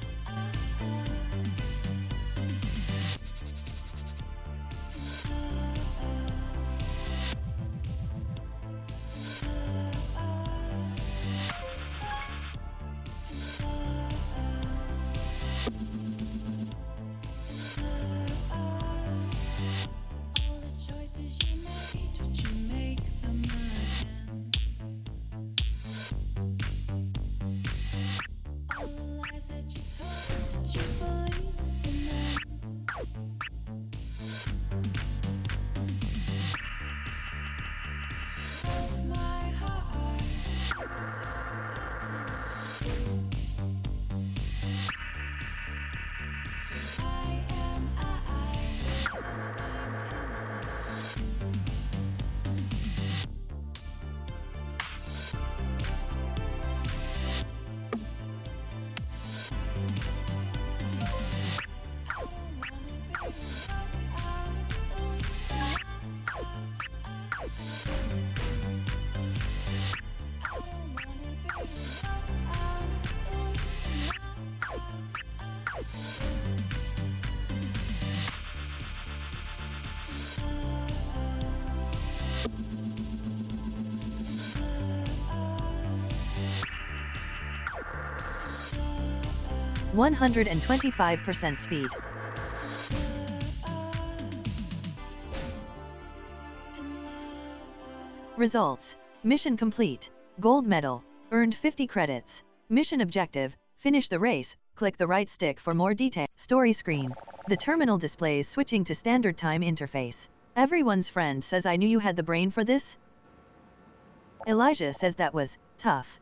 One hundred and twenty-five percent speed. Results. Mission complete. Gold medal. Earned 50 credits. Mission objective. Finish the race. Click the right stick for more detail. Story screen. The terminal displays switching to standard time interface. Everyone's friend says I knew you had the brain for this? Elijah says that was tough.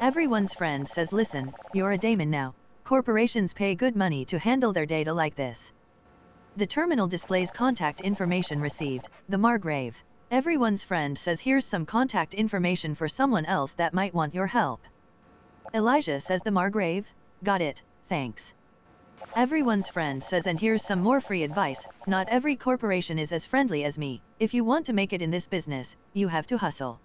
Everyone's friend says listen, you're a daemon now. Corporations pay good money to handle their data like this. The terminal displays contact information received, the Margrave. Everyone's friend says here's some contact information for someone else that might want your help. Elijah says the Margrave, got it, thanks. Everyone's friend says and here's some more free advice, not every corporation is as friendly as me, if you want to make it in this business, you have to hustle.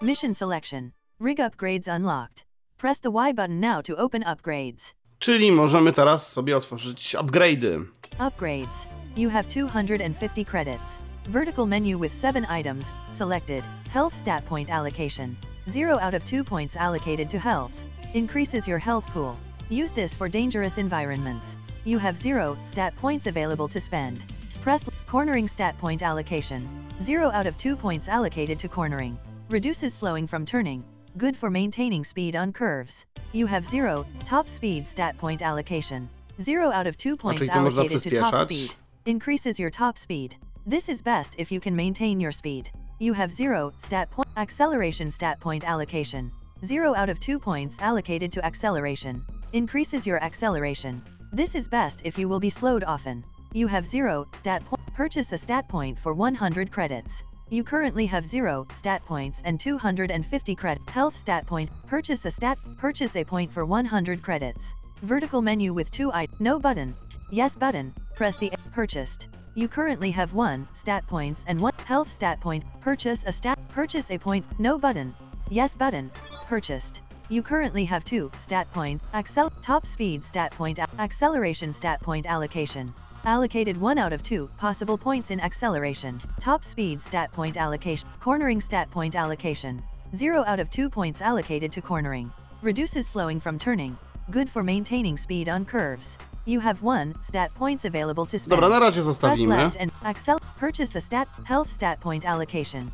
Mission selection. Rig upgrades unlocked. Press the Y button now to open upgrades. Czyli możemy teraz sobie otworzyć upgrade'y. Upgrades. You have 250 credits. Vertical menu with 7 items, selected. Health stat point allocation. 0 out of 2 points allocated to health. Increases your health pool. Use this for dangerous environments. You have 0 stat points available to spend. Press cornering stat point allocation. 0 out of 2 points allocated to cornering. Reduces slowing from turning. Good for maintaining speed on curves. You have 0 top speed stat point allocation. 0 out of 2 points allocated to top speed. Increases your top speed. This is best if you can maintain your speed. You have 0 stat point acceleration stat point allocation. 0 out of 2 points allocated to acceleration. Increases your acceleration. This is best if you will be slowed often. You have 0 stat point. Purchase a stat point for 100 credits. You currently have 0 stat points and 250 credit. Health stat point. Purchase a stat. Purchase a point for 100 credits. Vertical menu with 2 i. No button. Yes button. Press the purchased. You currently have 1 stat points and 1 health stat point. Purchase a stat. Purchase a point. No button. Yes button. Purchased. You currently have 2 stat points. Accel top speed stat point. Acceleration stat point allocation. Allocated 1 out of 2 possible points in acceleration. Top speed stat point allocation. Cornering stat point allocation. 0 out of 2 points allocated to cornering. Reduces slowing from turning. Good for maintaining speed on curves. You have 1 stat points available to spend. Dobra, na razie Press left and accel purchase a stat health stat point allocation.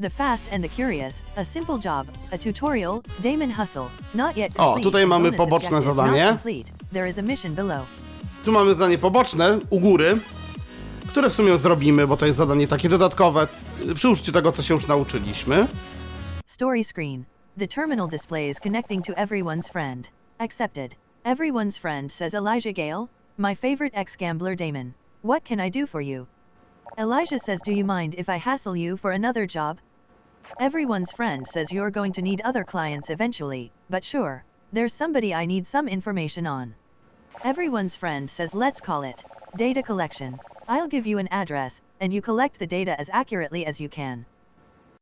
The Fast and the Curious, a simple job, a tutorial, Daemon Hustle, not yet O, complete, tutaj mamy poboczne zadanie. complete. There is a mission below. Tu mamy zadanie poboczne u góry, które w sumie zrobimy, bo to jest zadanie takie dodatkowe przy użyciu tego, co się już nauczyliśmy. Story screen. The terminal displays connecting to everyone's friend. Accepted. Everyone's friend says Elijah Gale, my favorite ex-gambler daemon. What can I do for you? Elijah says do you mind if I hassle you for another job? Everyone's friend says you're going to need other clients eventually, but sure. There's somebody I need some information on. Everyone's friend says let's call it data collection. I'll give you an address, and you collect the data as accurately as you can.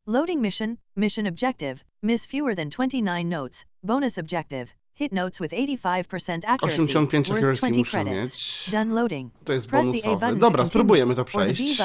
Loading mission, mission objective, miss fewer than 29 notes, bonus objective, hit notes with 85% accuracy, 85 worth 20 muszę credits. mieć. Done loading. To jest Press the A bonusowy. Dobra, spróbujemy to or the B przejść.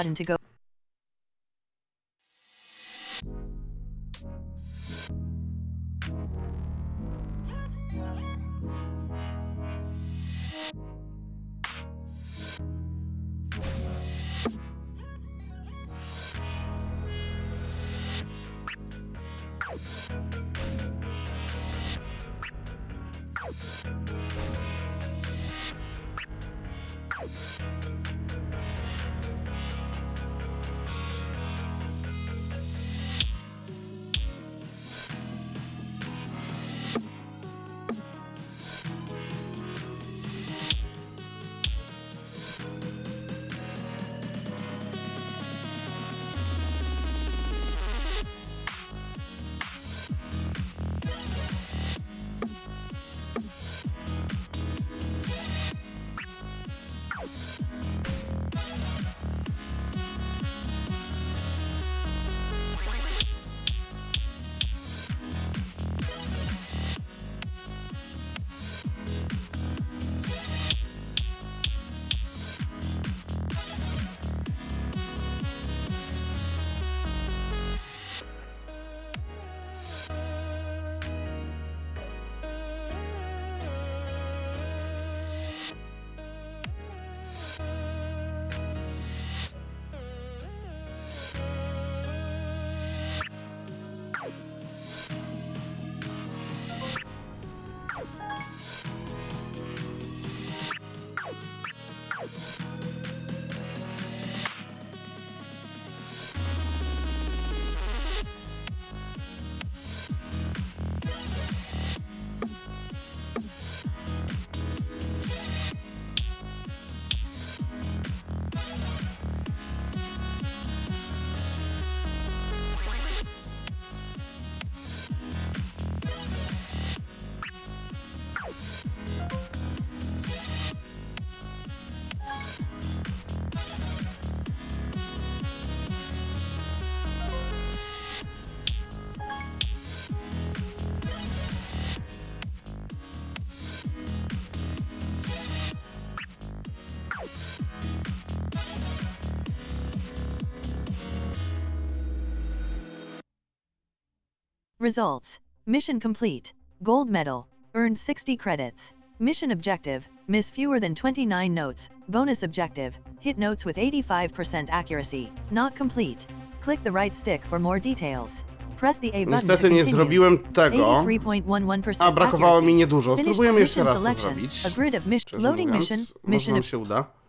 Results Mission complete. Gold medal. Earned 60 credits. Mission objective Miss fewer than 29 notes. Bonus objective Hit notes with 85% accuracy. Not complete. Click the right stick for more details. Press the A button to Niestety nie zrobiłem tego. 83.11% A brakowało accuracy. mi niedużo. Spróbujemy jeszcze raz to zrobić. A grid of mission. Loading mission. Mission się uda.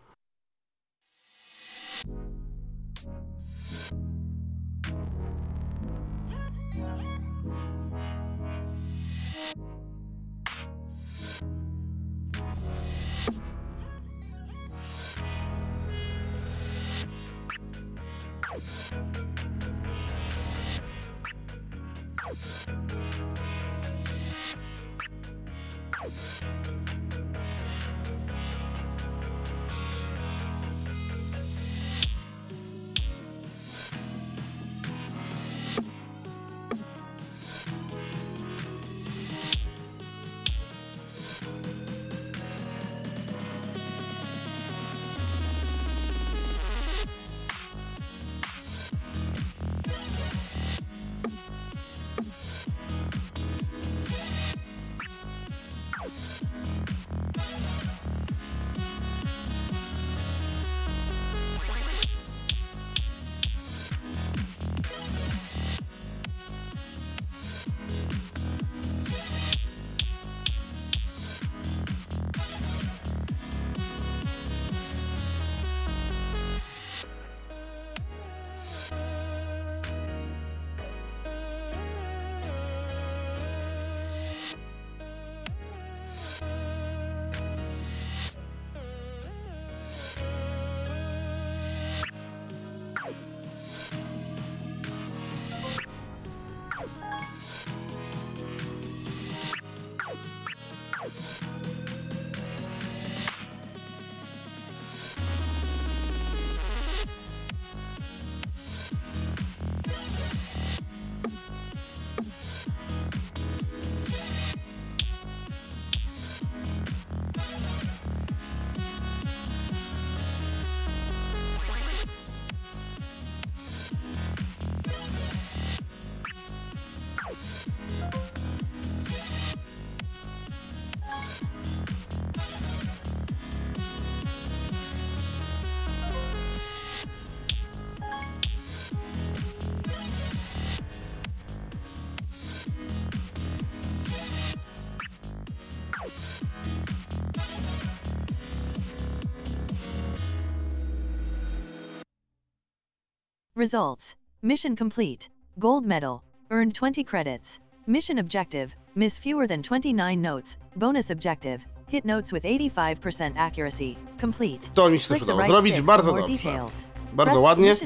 Results Mission complete. Gold medal. Earned 20 credits. Mission objective Miss fewer than 29 notes. Bonus objective Hit notes with 85% accuracy. Complete. To mi się też udało zrobić bardzo dobrze. Bardzo ładnie.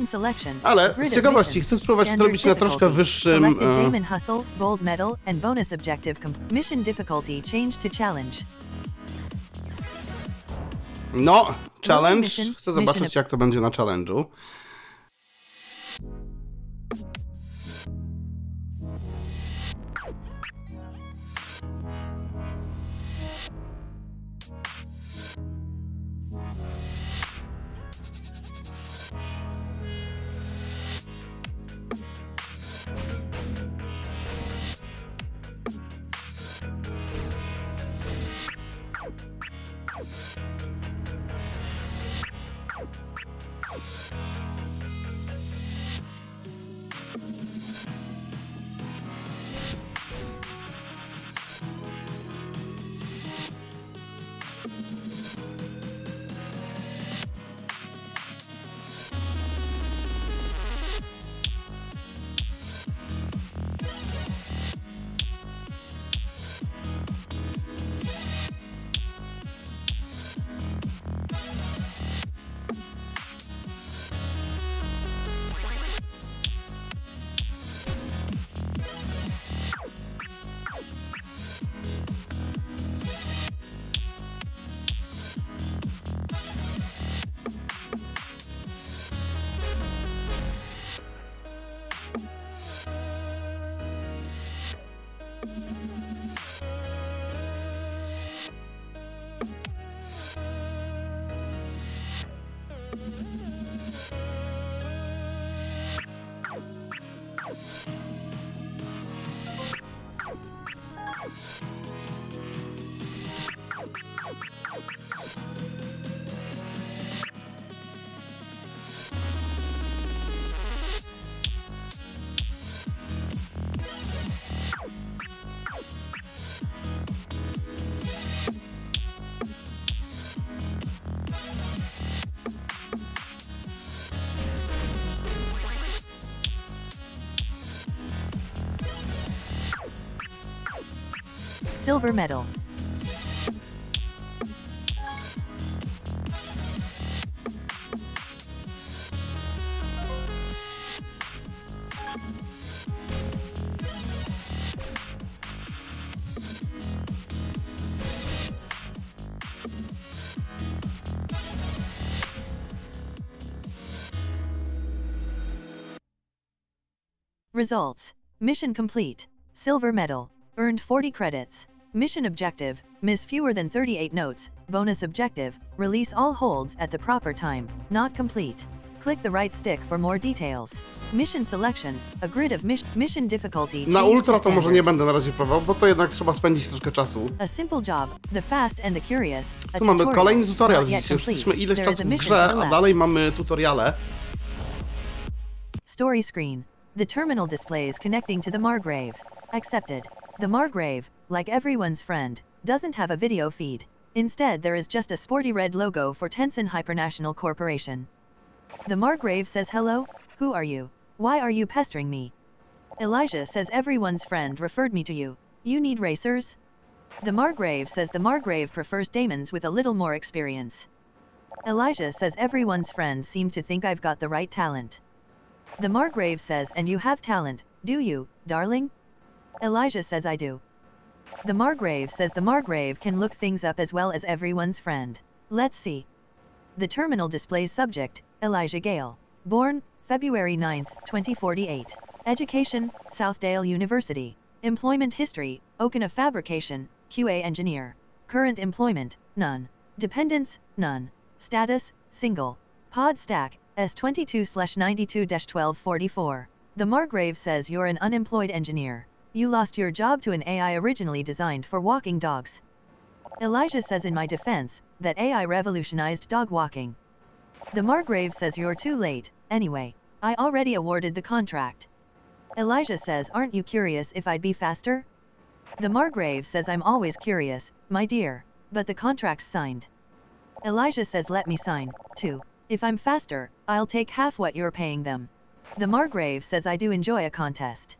Ale z ciekawości chcę spróbować zrobić na troszkę wyższym... E, Damon Hustle, Gold Medal, and Bonus Objective com- Mission Difficulty changed to Challenge. No, challenge. Chcę zobaczyć, jak to będzie na challenge'u. Silver medal. Results. Mission complete. Silver medal. Earned 40 credits. Mission objective. Miss fewer than 38 notes. Bonus objective. Release all holds at the proper time. Not complete. Click the right stick for more details. Mission selection. A grid of mis mission difficulty. Na ultra to może nie będę na razie próbował, bo to jednak trzeba spędzić troszkę czasu. A simple job, the fast and the curious. Tu mamy kolejny tutorial, widzicie, już jesteśmy ileś czasu w mission grze, a dalej mamy tutoriale. Story screen. The terminal displays connecting to the Margrave. Accepted. The Margrave, like everyone's friend, doesn't have a video feed. Instead, there is just a sporty red logo for Tencent Hypernational Corporation. The Margrave says hello, who are you? Why are you pestering me? Elijah says everyone's friend referred me to you. You need racers? The Margrave says the Margrave prefers daemons with a little more experience. Elijah says everyone's friend seemed to think I've got the right talent. The Margrave says, and you have talent, do you, darling? Elijah says I do. The Margrave says the Margrave can look things up as well as everyone's friend. Let's see. The terminal displays subject, Elijah Gale. Born, February 9, 2048. Education, Southdale University. Employment history, Okina Fabrication, QA engineer. Current employment, none. Dependents, none. Status, single. Pod stack, S22 92 1244. The Margrave says you're an unemployed engineer. You lost your job to an AI originally designed for walking dogs. Elijah says in my defense that AI revolutionized dog walking. The Margrave says you're too late, anyway. I already awarded the contract. Elijah says, Aren't you curious if I'd be faster? The Margrave says, I'm always curious, my dear, but the contract's signed. Elijah says, Let me sign, too. If I'm faster, I'll take half what you're paying them. The Margrave says, I do enjoy a contest.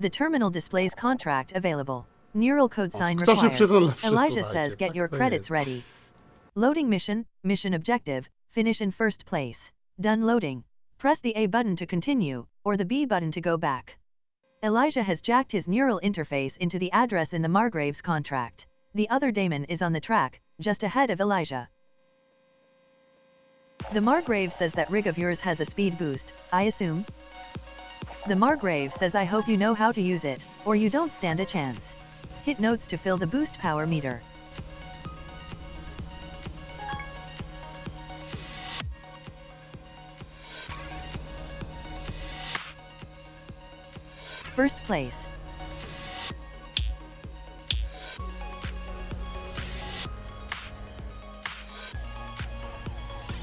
The terminal displays contract available. Neural code sign Kto required. Elijah słuchajcie, says, Get tak your to credits jest. ready. Loading mission, mission objective, finish in first place. Done loading. Press the A button to continue, or the B button to go back. Elijah has jacked his neural interface into the address in the Margrave's contract. The other daemon is on the track, just ahead of Elijah. The Margrave says that rig of yours has a speed boost, I assume? The Margrave says I hope you know how to use it, or you don't stand a chance. Hit notes to fill the boost power meter. First place.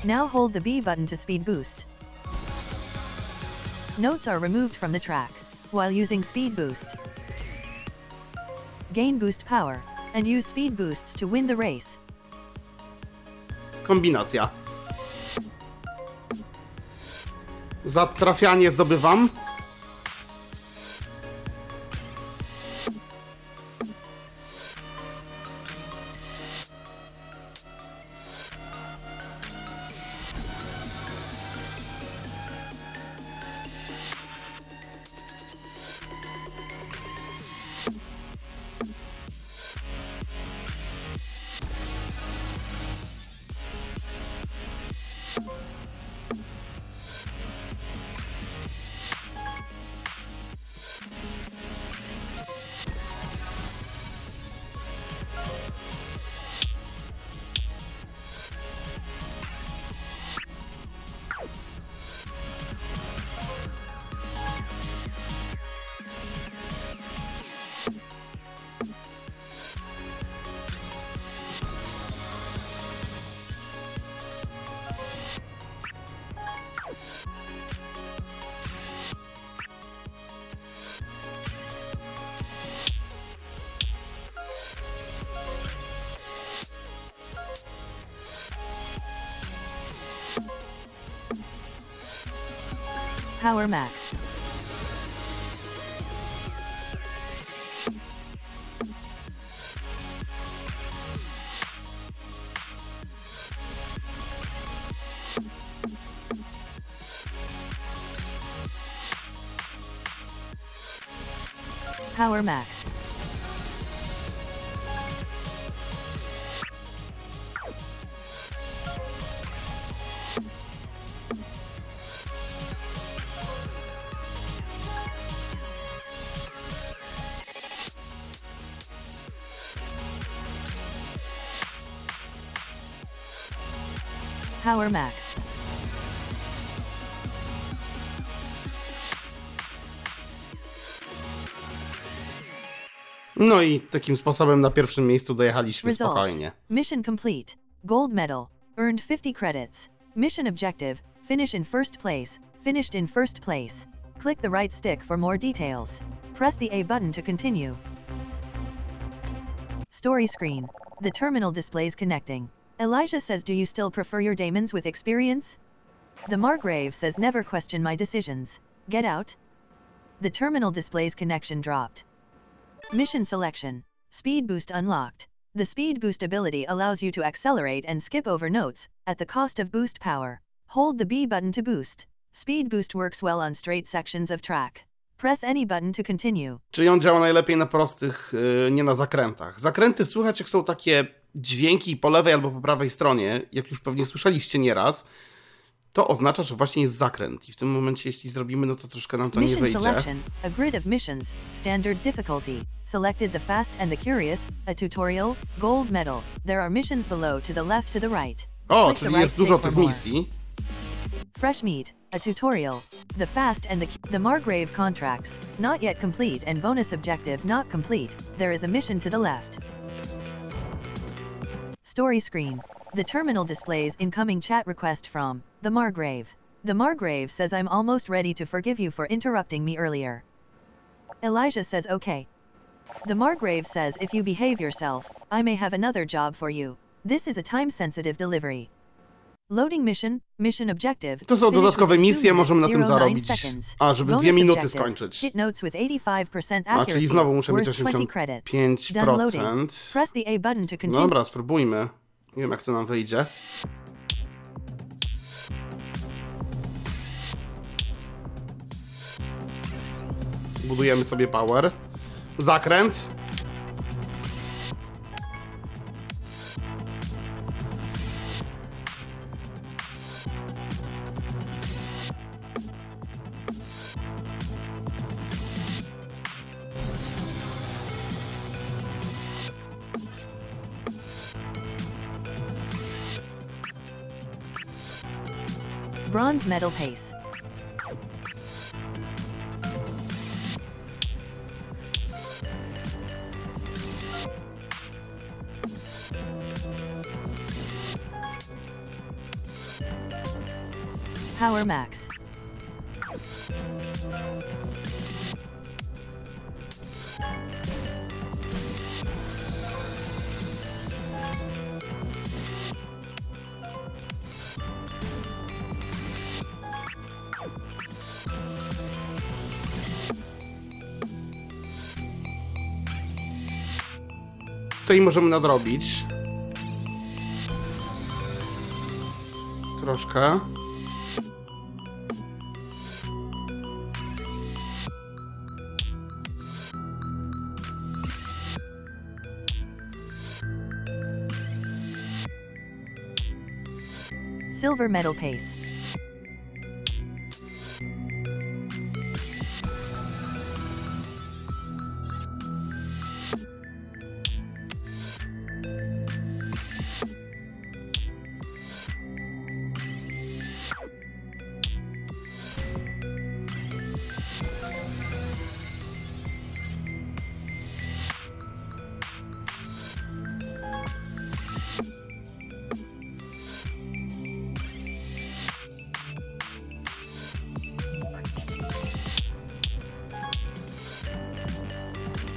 Now hold the B button to speed boost. Notes are removed from the track, while using speed boost. Gain boost power, and use speed boosts to win the race. Kombinacja. Za trafianie zdobywam. Power Max. Power Max. Power Max. No i takim sposobem na pierwszym miejscu dojechaliśmy Results. spokojnie. Mission complete. Gold medal. Earned 50 credits. Mission objective. Finish in first place. Finished in first place. Click the right stick for more details. Press the A button to continue. Story screen. The terminal displays connecting. Elijah says, Do you still prefer your daemons with experience? The Margrave says, Never question my decisions. Get out. The terminal displays connection dropped. Mission selection. Speed boost unlocked. The speed boost ability allows you to accelerate and skip over notes, at the cost of boost power. Hold the B button to boost. Speed boost works well on straight sections of track. Press any button to continue. Czyli on działa najlepiej na prostych, nie na zakrętach. Zakręty słychać, jak są takie dźwięki po lewej albo po prawej stronie, jak już pewnie słyszeliście nieraz, to oznacza, że właśnie jest zakręt. I w tym momencie, jeśli zrobimy, no to troszkę nam to nie wyjdzie. selection. A grid of missions. Standard difficulty. Selected the fast and the curious. A tutorial. Gold medal. There are missions below to the left to the right. O, Click czyli right jest dużo tych misji. Fresh meat, a tutorial. The fast and the the Margrave contracts, not yet complete and bonus objective not complete. There is a mission to the left. Story screen. The terminal displays incoming chat request from the Margrave. The Margrave says I'm almost ready to forgive you for interrupting me earlier. Elijah says okay. The Margrave says if you behave yourself, I may have another job for you. This is a time-sensitive delivery. Loading mission, mission objective. To są dodatkowe misje, możemy na tym zarobić. A, żeby dwie minuty skończyć. A, czyli znowu muszę mieć 85%. Dobra, spróbujmy. Nie wiem, jak to nam wyjdzie. Budujemy sobie power. Zakręt. Bronze medal pace. Power max. Tutaj możemy nadrobić. Troszkę. Silver medal pace.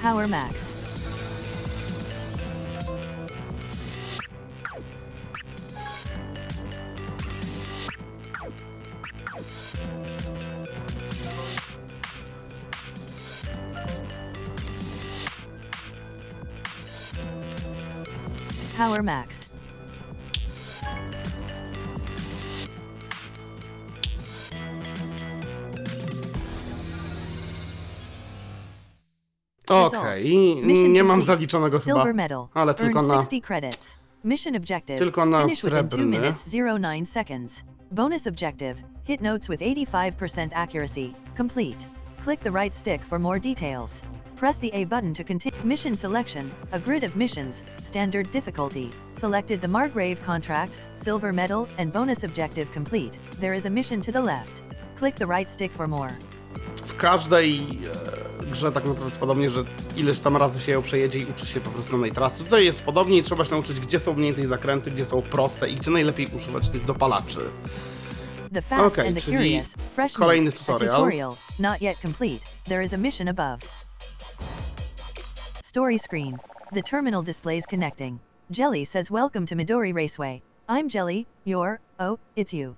Power max. Power max. Mission nie mam zaliczonego chyba, ale tylko na... 60 credits. Mission objective. Tylko na Finish within 2 srebrny. minutes 09 seconds. Bonus objective. Hit notes with 85% accuracy. Complete. Click the right stick for more details. Press the A button to continue. Mission selection. A grid of missions. Standard difficulty. Selected the Margrave contracts, silver medal, and bonus objective complete. There is a mission to the left. Click the right stick for more. W każdej e, grze tak naprawdę jest podobnie, że ileś tam razy się ją przejedzie i uczy się po prostu danej trasy. Tutaj jest podobnie i trzeba się nauczyć, gdzie są mniej tych zakręty, gdzie są proste i gdzie najlepiej używać tych dopalaczy. Fast Okay, czyli kolejny tutorial. Not yet complete. There is a mission above. Story screen. The terminal displays connecting. Jelly says welcome to Midori Raceway. I'm Jelly, you're, oh, it's you.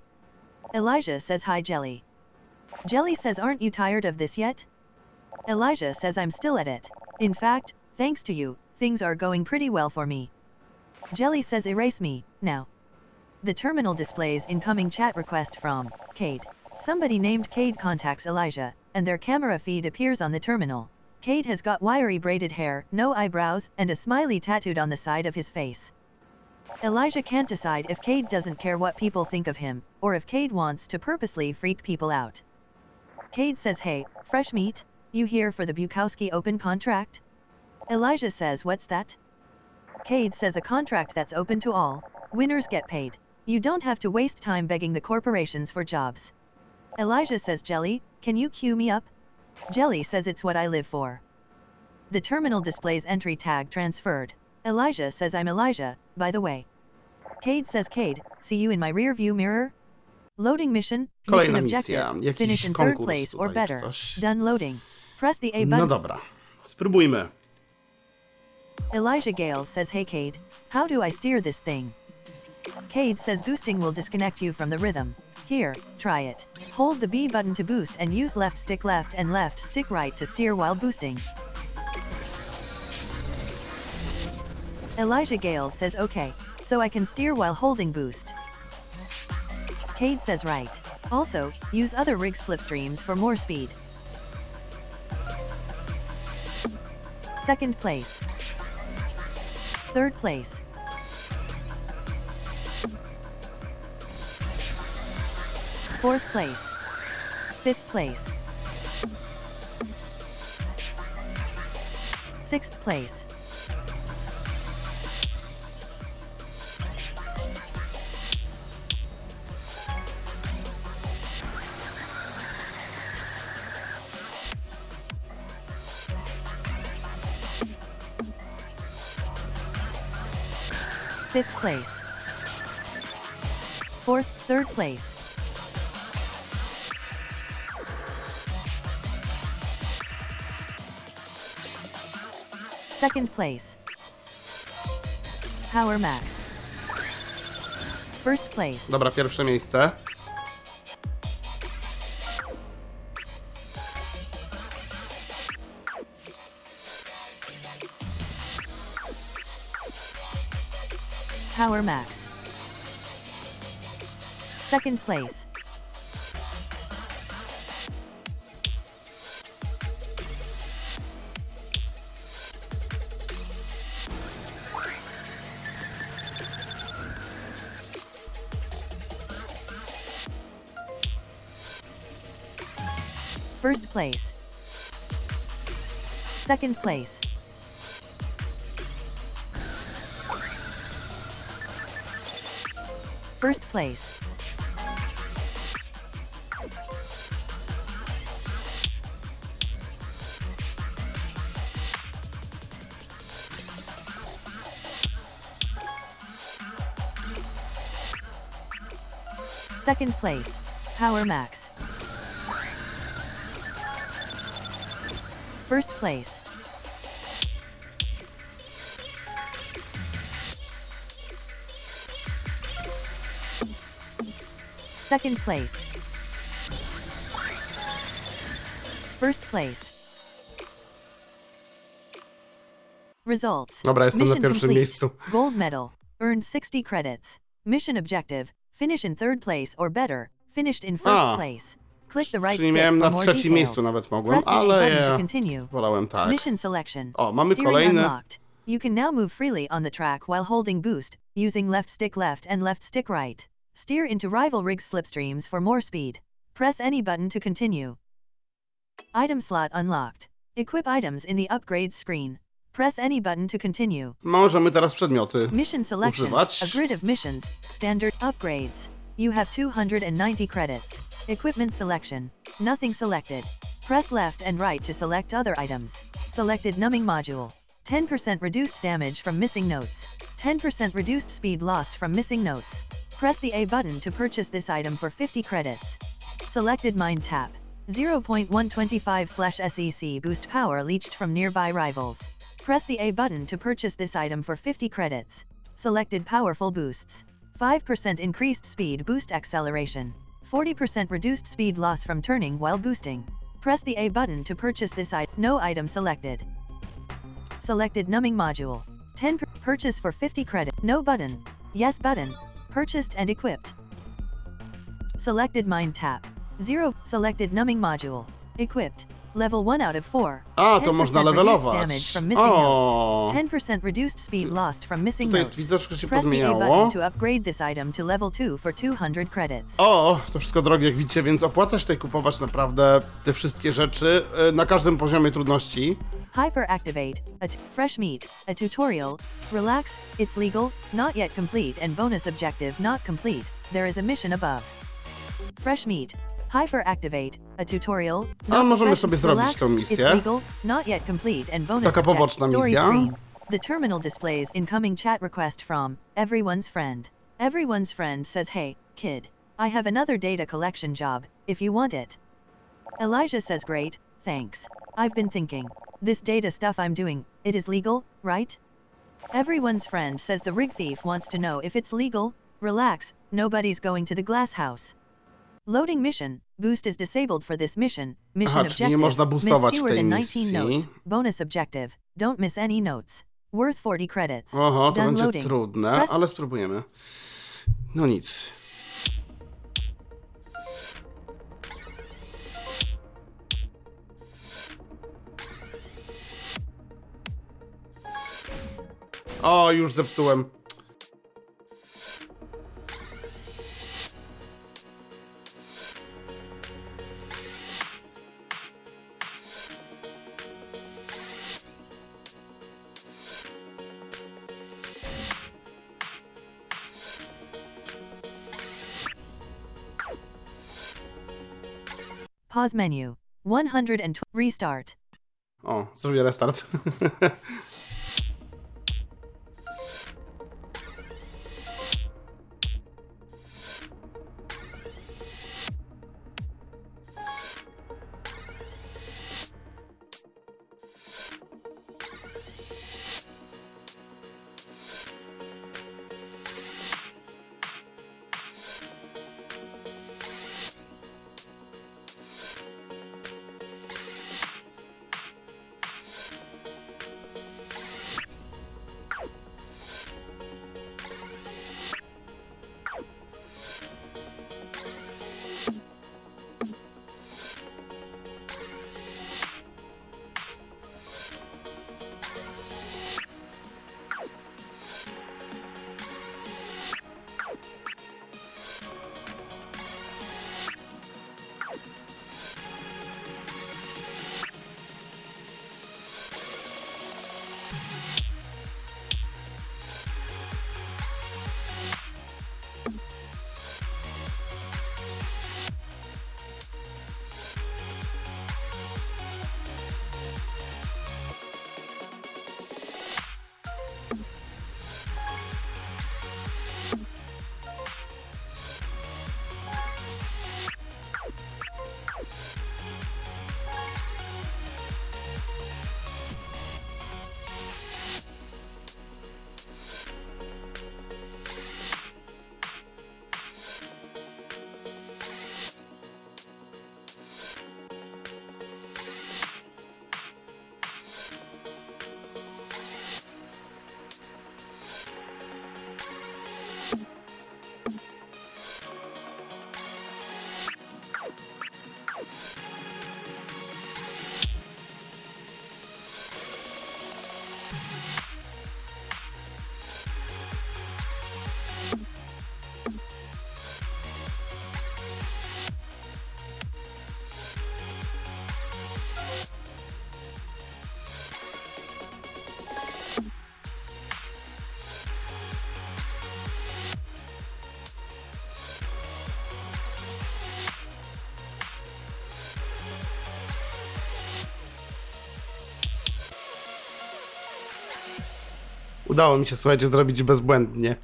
Elijah says hi Jelly. Jelly says aren't you tired of this yet? Elijah says I'm still at it. In fact, thanks to you, things are going pretty well for me. Jelly says erase me, now. The terminal displays incoming chat request from Cade. Somebody named Cade contacts Elijah, and their camera feed appears on the terminal. Cade has got wiry braided hair, no eyebrows, and a smiley tattooed on the side of his face. Elijah can't decide if Cade doesn't care what people think of him, or if Cade wants to purposely freak people out. Cade says, Hey, fresh meat, you here for the Bukowski open contract? Elijah says, What's that? Cade says, A contract that's open to all. Winners get paid. You don't have to waste time begging the corporations for jobs. Elijah says, Jelly, can you cue me up? Jelly says it's what I live for. The terminal displays entry tag transferred. Elijah says I'm Elijah, by the way. Cade says Cade, see you in my rear view mirror? Loading mission, mission Kolejna objective, misja, finish in third place or better. Done loading. Press the A No button. dobra, spróbujmy. Elijah Gale says hey Cade, how do I steer this thing? Cade says boosting will disconnect you from the rhythm. Here, try it. Hold the B button to boost and use left stick left and left stick right to steer while boosting. Elijah Gale says okay, so I can steer while holding boost. Cade says right. Also, use other rig slipstreams for more speed. Second place. Third place. Fourth place. Fifth place. Sixth place. Fifth place. Fourth, third place. Second place. Power Max. First place. Dobra, pierwsze miejsce. Power Max. Second place. First place. Second place. First place. Second place. Power Max. First place. Second place. First place. Results. Dobra, jestem na Mission pierwszym complete. miejscu. Gold medal. Earned 60 credits. Mission objective. Finish in third place or better. Finished in first A. place. Click the right Czyli stick miałem for na more trzecim details. miejscu nawet mogłem, Press the ale button to ja continue. wolałem tak. Mission selection. O, mamy Steering kolejny. unlocked. You can now move freely on the track while holding boost, using left stick left and left stick right. Steer into rival rigs slipstreams for more speed. Press any button to continue. Item slot unlocked. Equip items in the upgrades screen. Press any button to continue. Możemy teraz przedmioty. Mission selection. Używać. A grid of missions. Standard upgrades. You have 290 credits. Equipment selection. Nothing selected. Press left and right to select other items. Selected numbing module. 10% reduced damage from missing notes. 10% reduced speed lost from missing notes. Press the A button to purchase this item for 50 credits. Selected mind tap. 0.125 SEC E boost power leached from nearby rivals. Press the A button to purchase this item for 50 credits. Selected powerful boosts. 5% increased speed boost acceleration. 40% reduced speed loss from turning while boosting. Press the A button to purchase this item. No item selected. Selected numbing module. 10 per- purchase for 50 credit. No button. Yes button. Purchased and equipped. Selected mind tap. 0 selected numbing module. Equipped. Level 1 out of 4. A, to 10% można levelować. O, notes. 10% reduced speed lost from missing tutaj notes. widoczko się Press the A pozmieniało. button to upgrade this item to level 2 for 200 credits. O, to wszystko drogie jak widzicie, więc opłaca się tutaj kupować naprawdę te wszystkie rzeczy y, na każdym poziomie trudności. Hyperactivate, a t- fresh meat, a tutorial, relax, it's legal, not yet complete and bonus objective not complete, there is a mission above. Fresh meat, hyperactivate, a tutorial, not możemy sobie zrobić tą misję. It's legal, not yet complete and bonus Taka poboczna misja. The terminal displays incoming chat request from everyone's friend. Everyone's friend says hey, kid, I have another data collection job, if you want it. Elijah says great, thanks. I've been thinking. This data stuff I'm doing, it is legal, right? Everyone's friend says the rig thief wants to know if it's legal. Relax, nobody's going to the glass house. Loading mission. Boost is disabled for this mission. Mission Aha, czyli nie objective. można miss boostować fewer tej than 19 misji. notes. Bonus objective. Don't miss any notes. Worth 40 credits. Oho, to Done będzie loading. trudne, Press- ale spróbujemy. No nic. O, już zepsułem. Pause menu. 120. Restart. O, zrobię restart. Udało mi się, słuchajcie, zrobić bezbłędnie.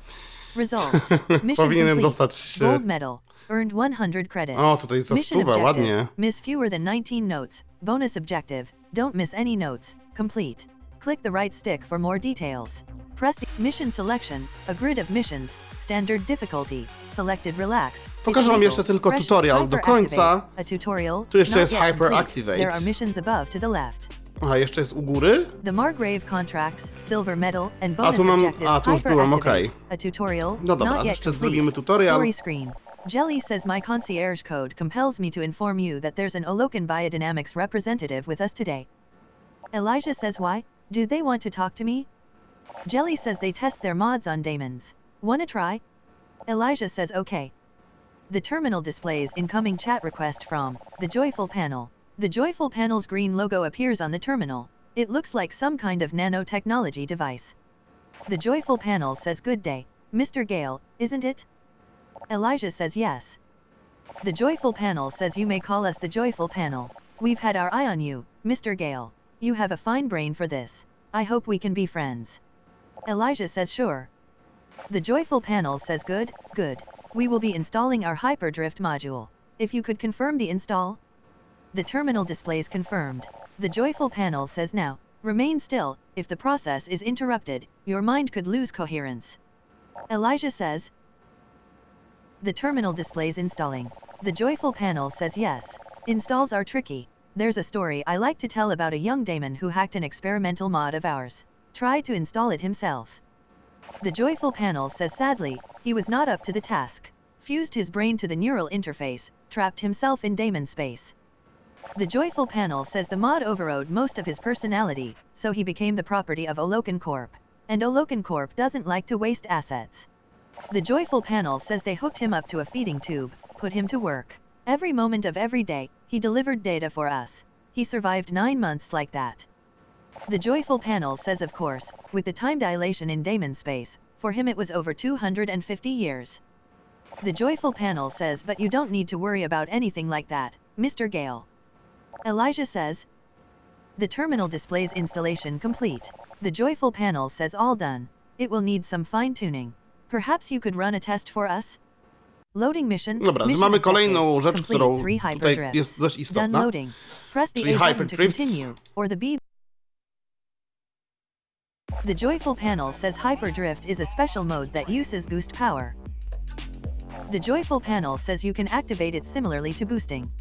Results. Powinienem dostać... Gold e, medal. Earned 100 credits. O, tutaj za Mission stówę, objective. ładnie. Miss fewer than 19 notes. Bonus objective. Don't miss any notes. Complete. Click the right stick for more details. Press the mission selection, a grid of missions, standard difficulty, selected relax. Pokażę wam jeszcze tylko tutorial do końca. Tu jeszcze jest yet complete. hyperactivate. There are missions above to the left. Aha, jeszcze jest u góry? The Margrave contracts, silver medal, and A, bonus tu mam- a, tu już byłem, okej. A tutorial. No dobra, jeszcze zrobimy tutorial. Screen. Jelly says my concierge code compels me to inform you that there's an Olokan Biodynamics representative with us today. Elijah says why? Do they want to talk to me? Jelly says they test their mods on daemons. Wanna try? Elijah says okay. The terminal displays incoming chat request from the Joyful panel. The Joyful panel's green logo appears on the terminal. It looks like some kind of nanotechnology device. The Joyful panel says good day, Mr. Gale, isn't it? Elijah says yes. The Joyful panel says you may call us the Joyful panel. We've had our eye on you, Mr. Gale. You have a fine brain for this. I hope we can be friends. Elijah says sure. The Joyful panel says good, good. We will be installing our Hyperdrift module. If you could confirm the install? The terminal displays confirmed. The Joyful panel says now, remain still, if the process is interrupted, your mind could lose coherence. Elijah says, the terminal displays installing. The joyful panel says yes. Installs are tricky. There's a story I like to tell about a young daemon who hacked an experimental mod of ours. Tried to install it himself. The joyful panel says sadly, he was not up to the task. Fused his brain to the neural interface, trapped himself in daemon space. The joyful panel says the mod overrode most of his personality, so he became the property of Olokan Corp. And Olokan Corp doesn't like to waste assets. The joyful panel says they hooked him up to a feeding tube, put him to work. Every moment of every day, he delivered data for us. He survived nine months like that. The joyful panel says of course, with the time dilation in daemon space, for him it was over 250 years. The joyful panel says but you don't need to worry about anything like that, Mr. Gale. Elijah says, the terminal displays installation complete. The joyful panel says all done. It will need some fine-tuning. Perhaps you could run a test for us? Loading mission. Dobra, mission mamy kolejną rzecz, którą three tutaj jest dość istotna. Press the Czyli A button to hyperdrifts. continue, or the B. The joyful panel says hyperdrift is a special mode that uses boost power. The joyful panel says you can activate it similarly to boosting.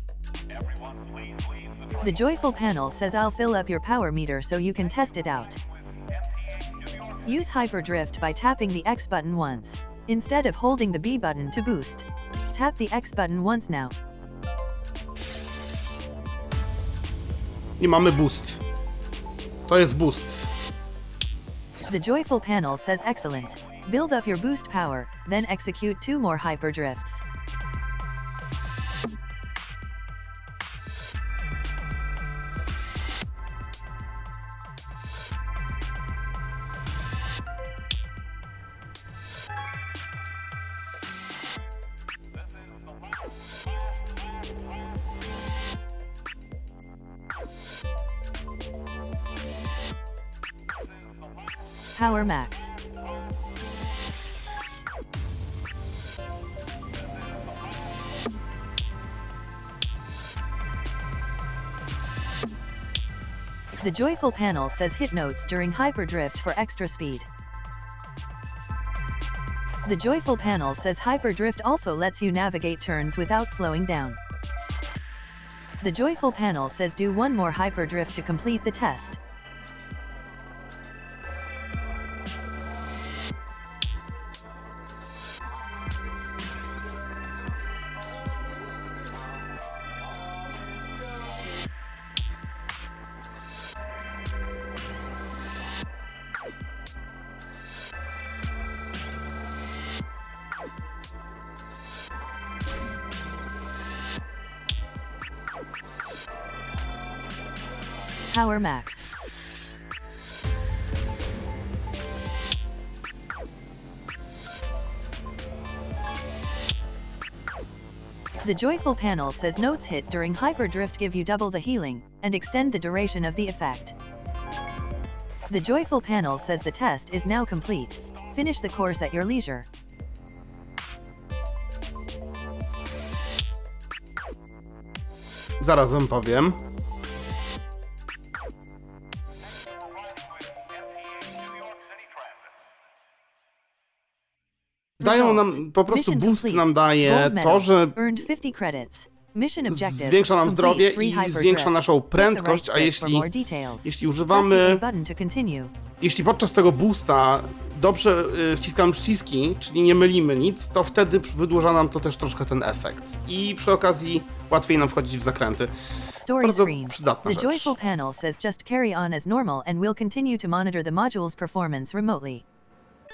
The joyful panel says I'll fill up your power meter so you can test it out. Use hyperdrift by tapping the X button once, instead of holding the B button to boost. Tap the X button once now. I mamy boost. To jest boost. The joyful panel says excellent. Build up your boost power, then execute two more hyperdrifts. Power max. The joyful panel says hit notes during hyperdrift for extra speed. The joyful panel says hyperdrift also lets you navigate turns without slowing down. The joyful panel says do one more hyperdrift to complete the test. Power max. The joyful panel says notes hit during hyperdrift give you double the healing and extend the duration of the effect. The joyful panel says the test is now complete. Finish the course at your leisure. Zaraz wam powiem. Dają nam, po prostu boost nam daje to, że Earned 50 credits. Mission objective. zwiększa nam zdrowie i zwiększa naszą the prędkość, a jeśli, jeśli the używamy, jeśli podczas tego boosta dobrze y, wciskamy przyciski, czyli nie mylimy nic, to wtedy wydłuża nam to też troszkę ten efekt. I przy okazji łatwiej nam wchodzić w zakręty. Story Bardzo screen. przydatna The rzecz. joyful panel says just carry on as normal and we'll continue to monitor the module's performance remotely.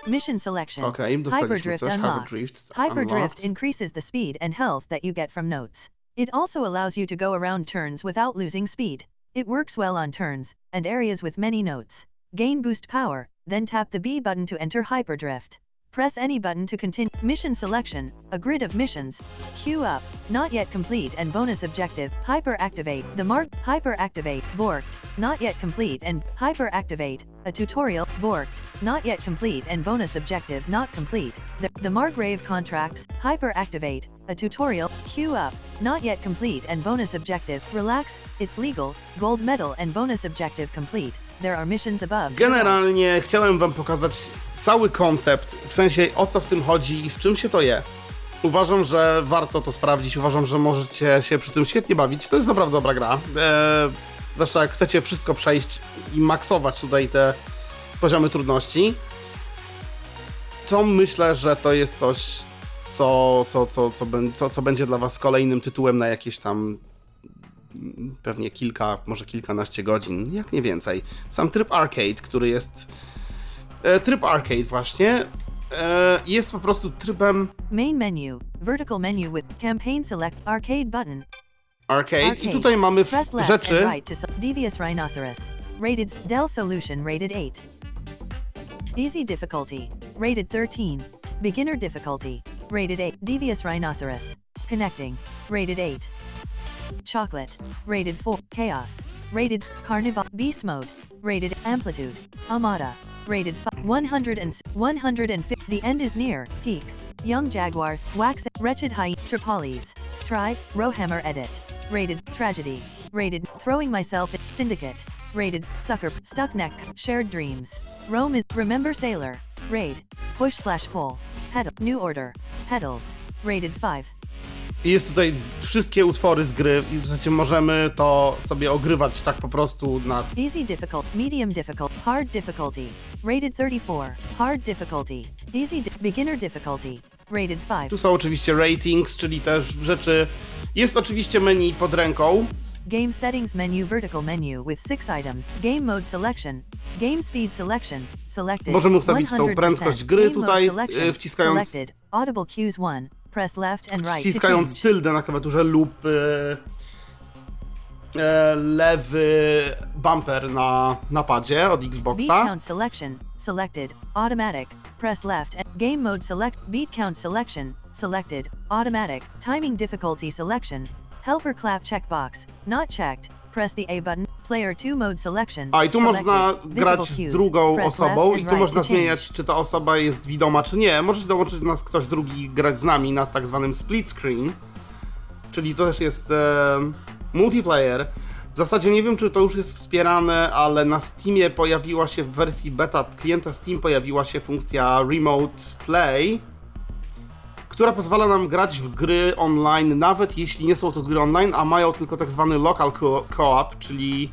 Mission selection. Okej, dostaliśmy Hyperdrift coś. unlocked. Hyperdrift Hyperdrift increases the speed and health that you get from notes. It also allows you to go around turns without losing speed. It works well on turns and areas with many notes. Gain boost power, then tap the B button to enter Hyperdrift. Press any button to continue. Mission selection, a grid of missions. Queue up, not yet complete and bonus objective, hyperactivate, the mark, hyperactivate, borked, not yet complete and hyperactivate, a tutorial, borked, not yet complete and bonus objective not complete, the, the Margrave contracts, hyperactivate, a tutorial, queue up, not yet complete and bonus objective, relax, it's legal, gold medal and bonus objective complete, there are missions above. Generalnie chciałem wam pokazać cały koncept, w sensie o co w tym chodzi i z czym się to je. Uważam, że warto to sprawdzić, uważam, że możecie się przy tym świetnie bawić. To jest naprawdę dobra gra. Eee, zwłaszcza jak chcecie wszystko przejść i maksować tutaj te poziomy trudności, to myślę, że to jest coś, co, co, co, co, co, co będzie dla was kolejnym tytułem na jakieś tam pewnie kilka, może kilkanaście godzin, jak nie więcej. Sam tryb arcade, który jest e, tryb arcade właśnie, e, jest po prostu trybem Main menu, vertical menu with campaign select arcade button. arcade, Arcade. i tutaj mamy rzeczy, right Devious Rhinoceros. Rated Dell Solution rated 8. Easy difficulty. Rated 13. Beginner difficulty. Rated 8. Devious Rhinoceros. Connecting. Rated 8. Chocolate. Rated 4. Chaos. Rated Carnival. Beast Mode. Rated Amplitude. Amada. Rated 5. 100 and 150. The end is near. Peak. Young Jaguar. Wax. Wretched High. Tripolis. Try. Rowhammer Edit. Rated Tragedy. Rated Throwing Myself. Syndicate. Rated Sucker. Stuck Neck. Shared Dreams. Rome is Remember Sailor. Raid. Push slash pull. Pedal. New Order. Pedals. Rated 5. i jest tutaj wszystkie utwory z gry i w zasadzie możemy to sobie ogrywać tak po prostu na Easy difficult, medium difficult, hard difficulty. Rated 34. Hard difficulty. Easy beginner difficulty. Rated 5. Tu są oczywiście ratings, czyli też rzeczy. Jest oczywiście menu pod ręką. Game settings menu vertical menu with 6 items. Game mode selection. Game speed selection. Selected. Możemy ustawić tą 100%. prędkość gry tutaj, y, wciskając- Selected. Audible cues 1. Press left and right change. tyldę na klawiaturze lub e, e, lewy bumper na napadzie od Beat Xboxa. count selection. Selected. Automatic. Press left and game mode select. Beat count selection. Selected. Automatic. Timing difficulty selection. Helper clap checkbox. Not checked. Press the A button. Player 2 mode selection. A i tu Selected. można grać z drugą Press osobą left i and tu right można to zmieniać, czy ta osoba jest widoma, czy nie. Możecie dołączyć do nas ktoś drugi grać z nami na tak zwanym split screen, czyli to też jest e, multiplayer. W zasadzie nie wiem, czy to już jest wspierane, ale na Steamie pojawiła się w wersji beta klienta Steam pojawiła się funkcja Remote Play, która pozwala nam grać w gry online, nawet jeśli nie są to gry online, a mają tylko tak zwany local co- co-op, czyli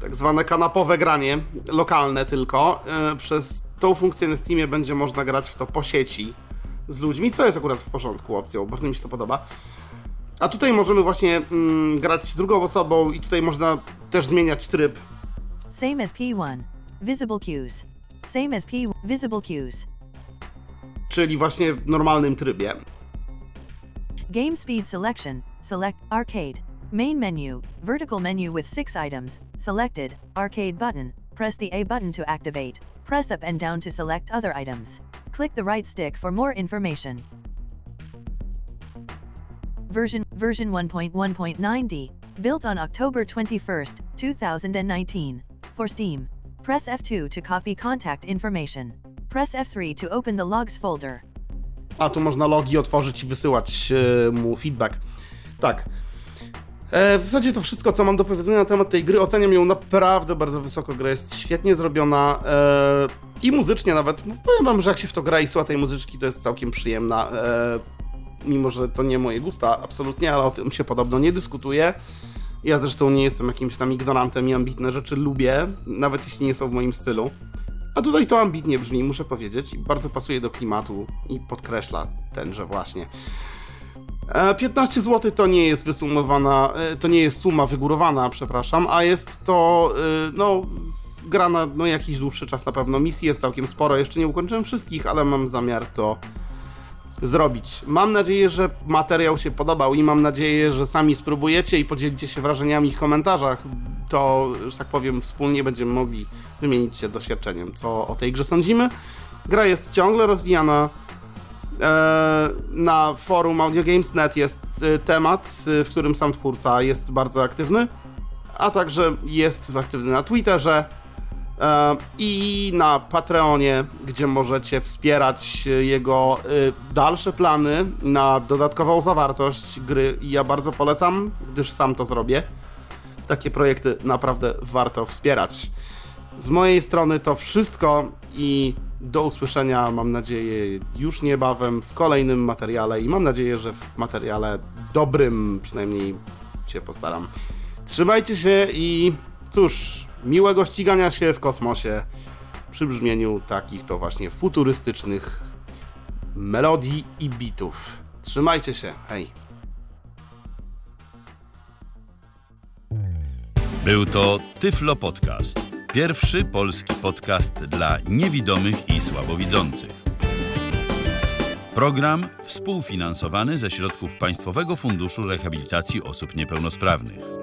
tak zwane kanapowe granie, lokalne tylko. E, Przez tą funkcję na Steamie będzie można grać w to po sieci z ludźmi, co jest akurat w porządku opcją, bardzo mi się to podoba. A tutaj możemy właśnie mm, grać z drugą osobą i tutaj można też zmieniać tryb. Same as P1. Visible cues. Same as P. Visible cues. Czyli właśnie w normalnym trybie. Game speed selection. Select arcade. Main menu. Vertical menu with 6 items. Selected. Arcade button. Press the A button to activate. Press up and down to select other items. Click the right stick for more information. Version version 1.1.9D. Built on October 21st, 2019. For Steam. Press F2 to copy contact information. Press F3 to open the logs folder. A tu można logi otworzyć i wysyłać e, mu feedback. Tak. E, w zasadzie to wszystko, co mam do powiedzenia na temat tej gry. Oceniam ją naprawdę bardzo wysoko. Gra jest świetnie zrobiona e, i muzycznie nawet. Powiem wam, że jak się w to gra i słucha tej muzyczki, to jest całkiem przyjemna. Mimo, że to nie moje gusta, absolutnie, ale o tym się podobno nie dyskutuje. Ja zresztą nie jestem jakimś tam ignorantem i ambitne rzeczy lubię, nawet jeśli nie są w moim stylu. A tutaj to ambitnie brzmi, muszę powiedzieć, i bardzo pasuje do klimatu i podkreśla tenże właśnie. E, 15 zł to nie jest wysumowana, e, to nie jest suma wygórowana, przepraszam, a jest to, e, no, gra na no, jakiś dłuższy czas na pewno. Misji jest całkiem sporo, jeszcze nie ukończyłem wszystkich, ale mam zamiar to zrobić. Mam nadzieję, że materiał się podobał i mam nadzieję, że sami spróbujecie i podzielicie się wrażeniami w komentarzach. To, że tak powiem, wspólnie będziemy mogli wymienić się doświadczeniem, co o tej grze sądzimy. Gra jest ciągle rozwijana. E, Na forum AudioGames.net jest e, temat, e, w którym sam twórca jest bardzo aktywny, a także jest aktywny na Twitterze i na Patreonie, gdzie możecie wspierać e, jego e, dalsze plany na dodatkową zawartość gry. Ja bardzo polecam, gdyż sam to zrobię. Takie projekty naprawdę warto wspierać. Z mojej strony to wszystko i do usłyszenia, mam nadzieję, już niebawem w kolejnym materiale i mam nadzieję, że w materiale dobrym przynajmniej się postaram. Trzymajcie się i cóż, miłego ścigania się w kosmosie przy brzmieniu takich to właśnie futurystycznych melodii i bitów. Trzymajcie się, hej! Był to Tyflo Podcast. Pierwszy polski podcast dla niewidomych i słabowidzących. Program współfinansowany ze środków Państwowego Funduszu Rehabilitacji Osób Niepełnosprawnych.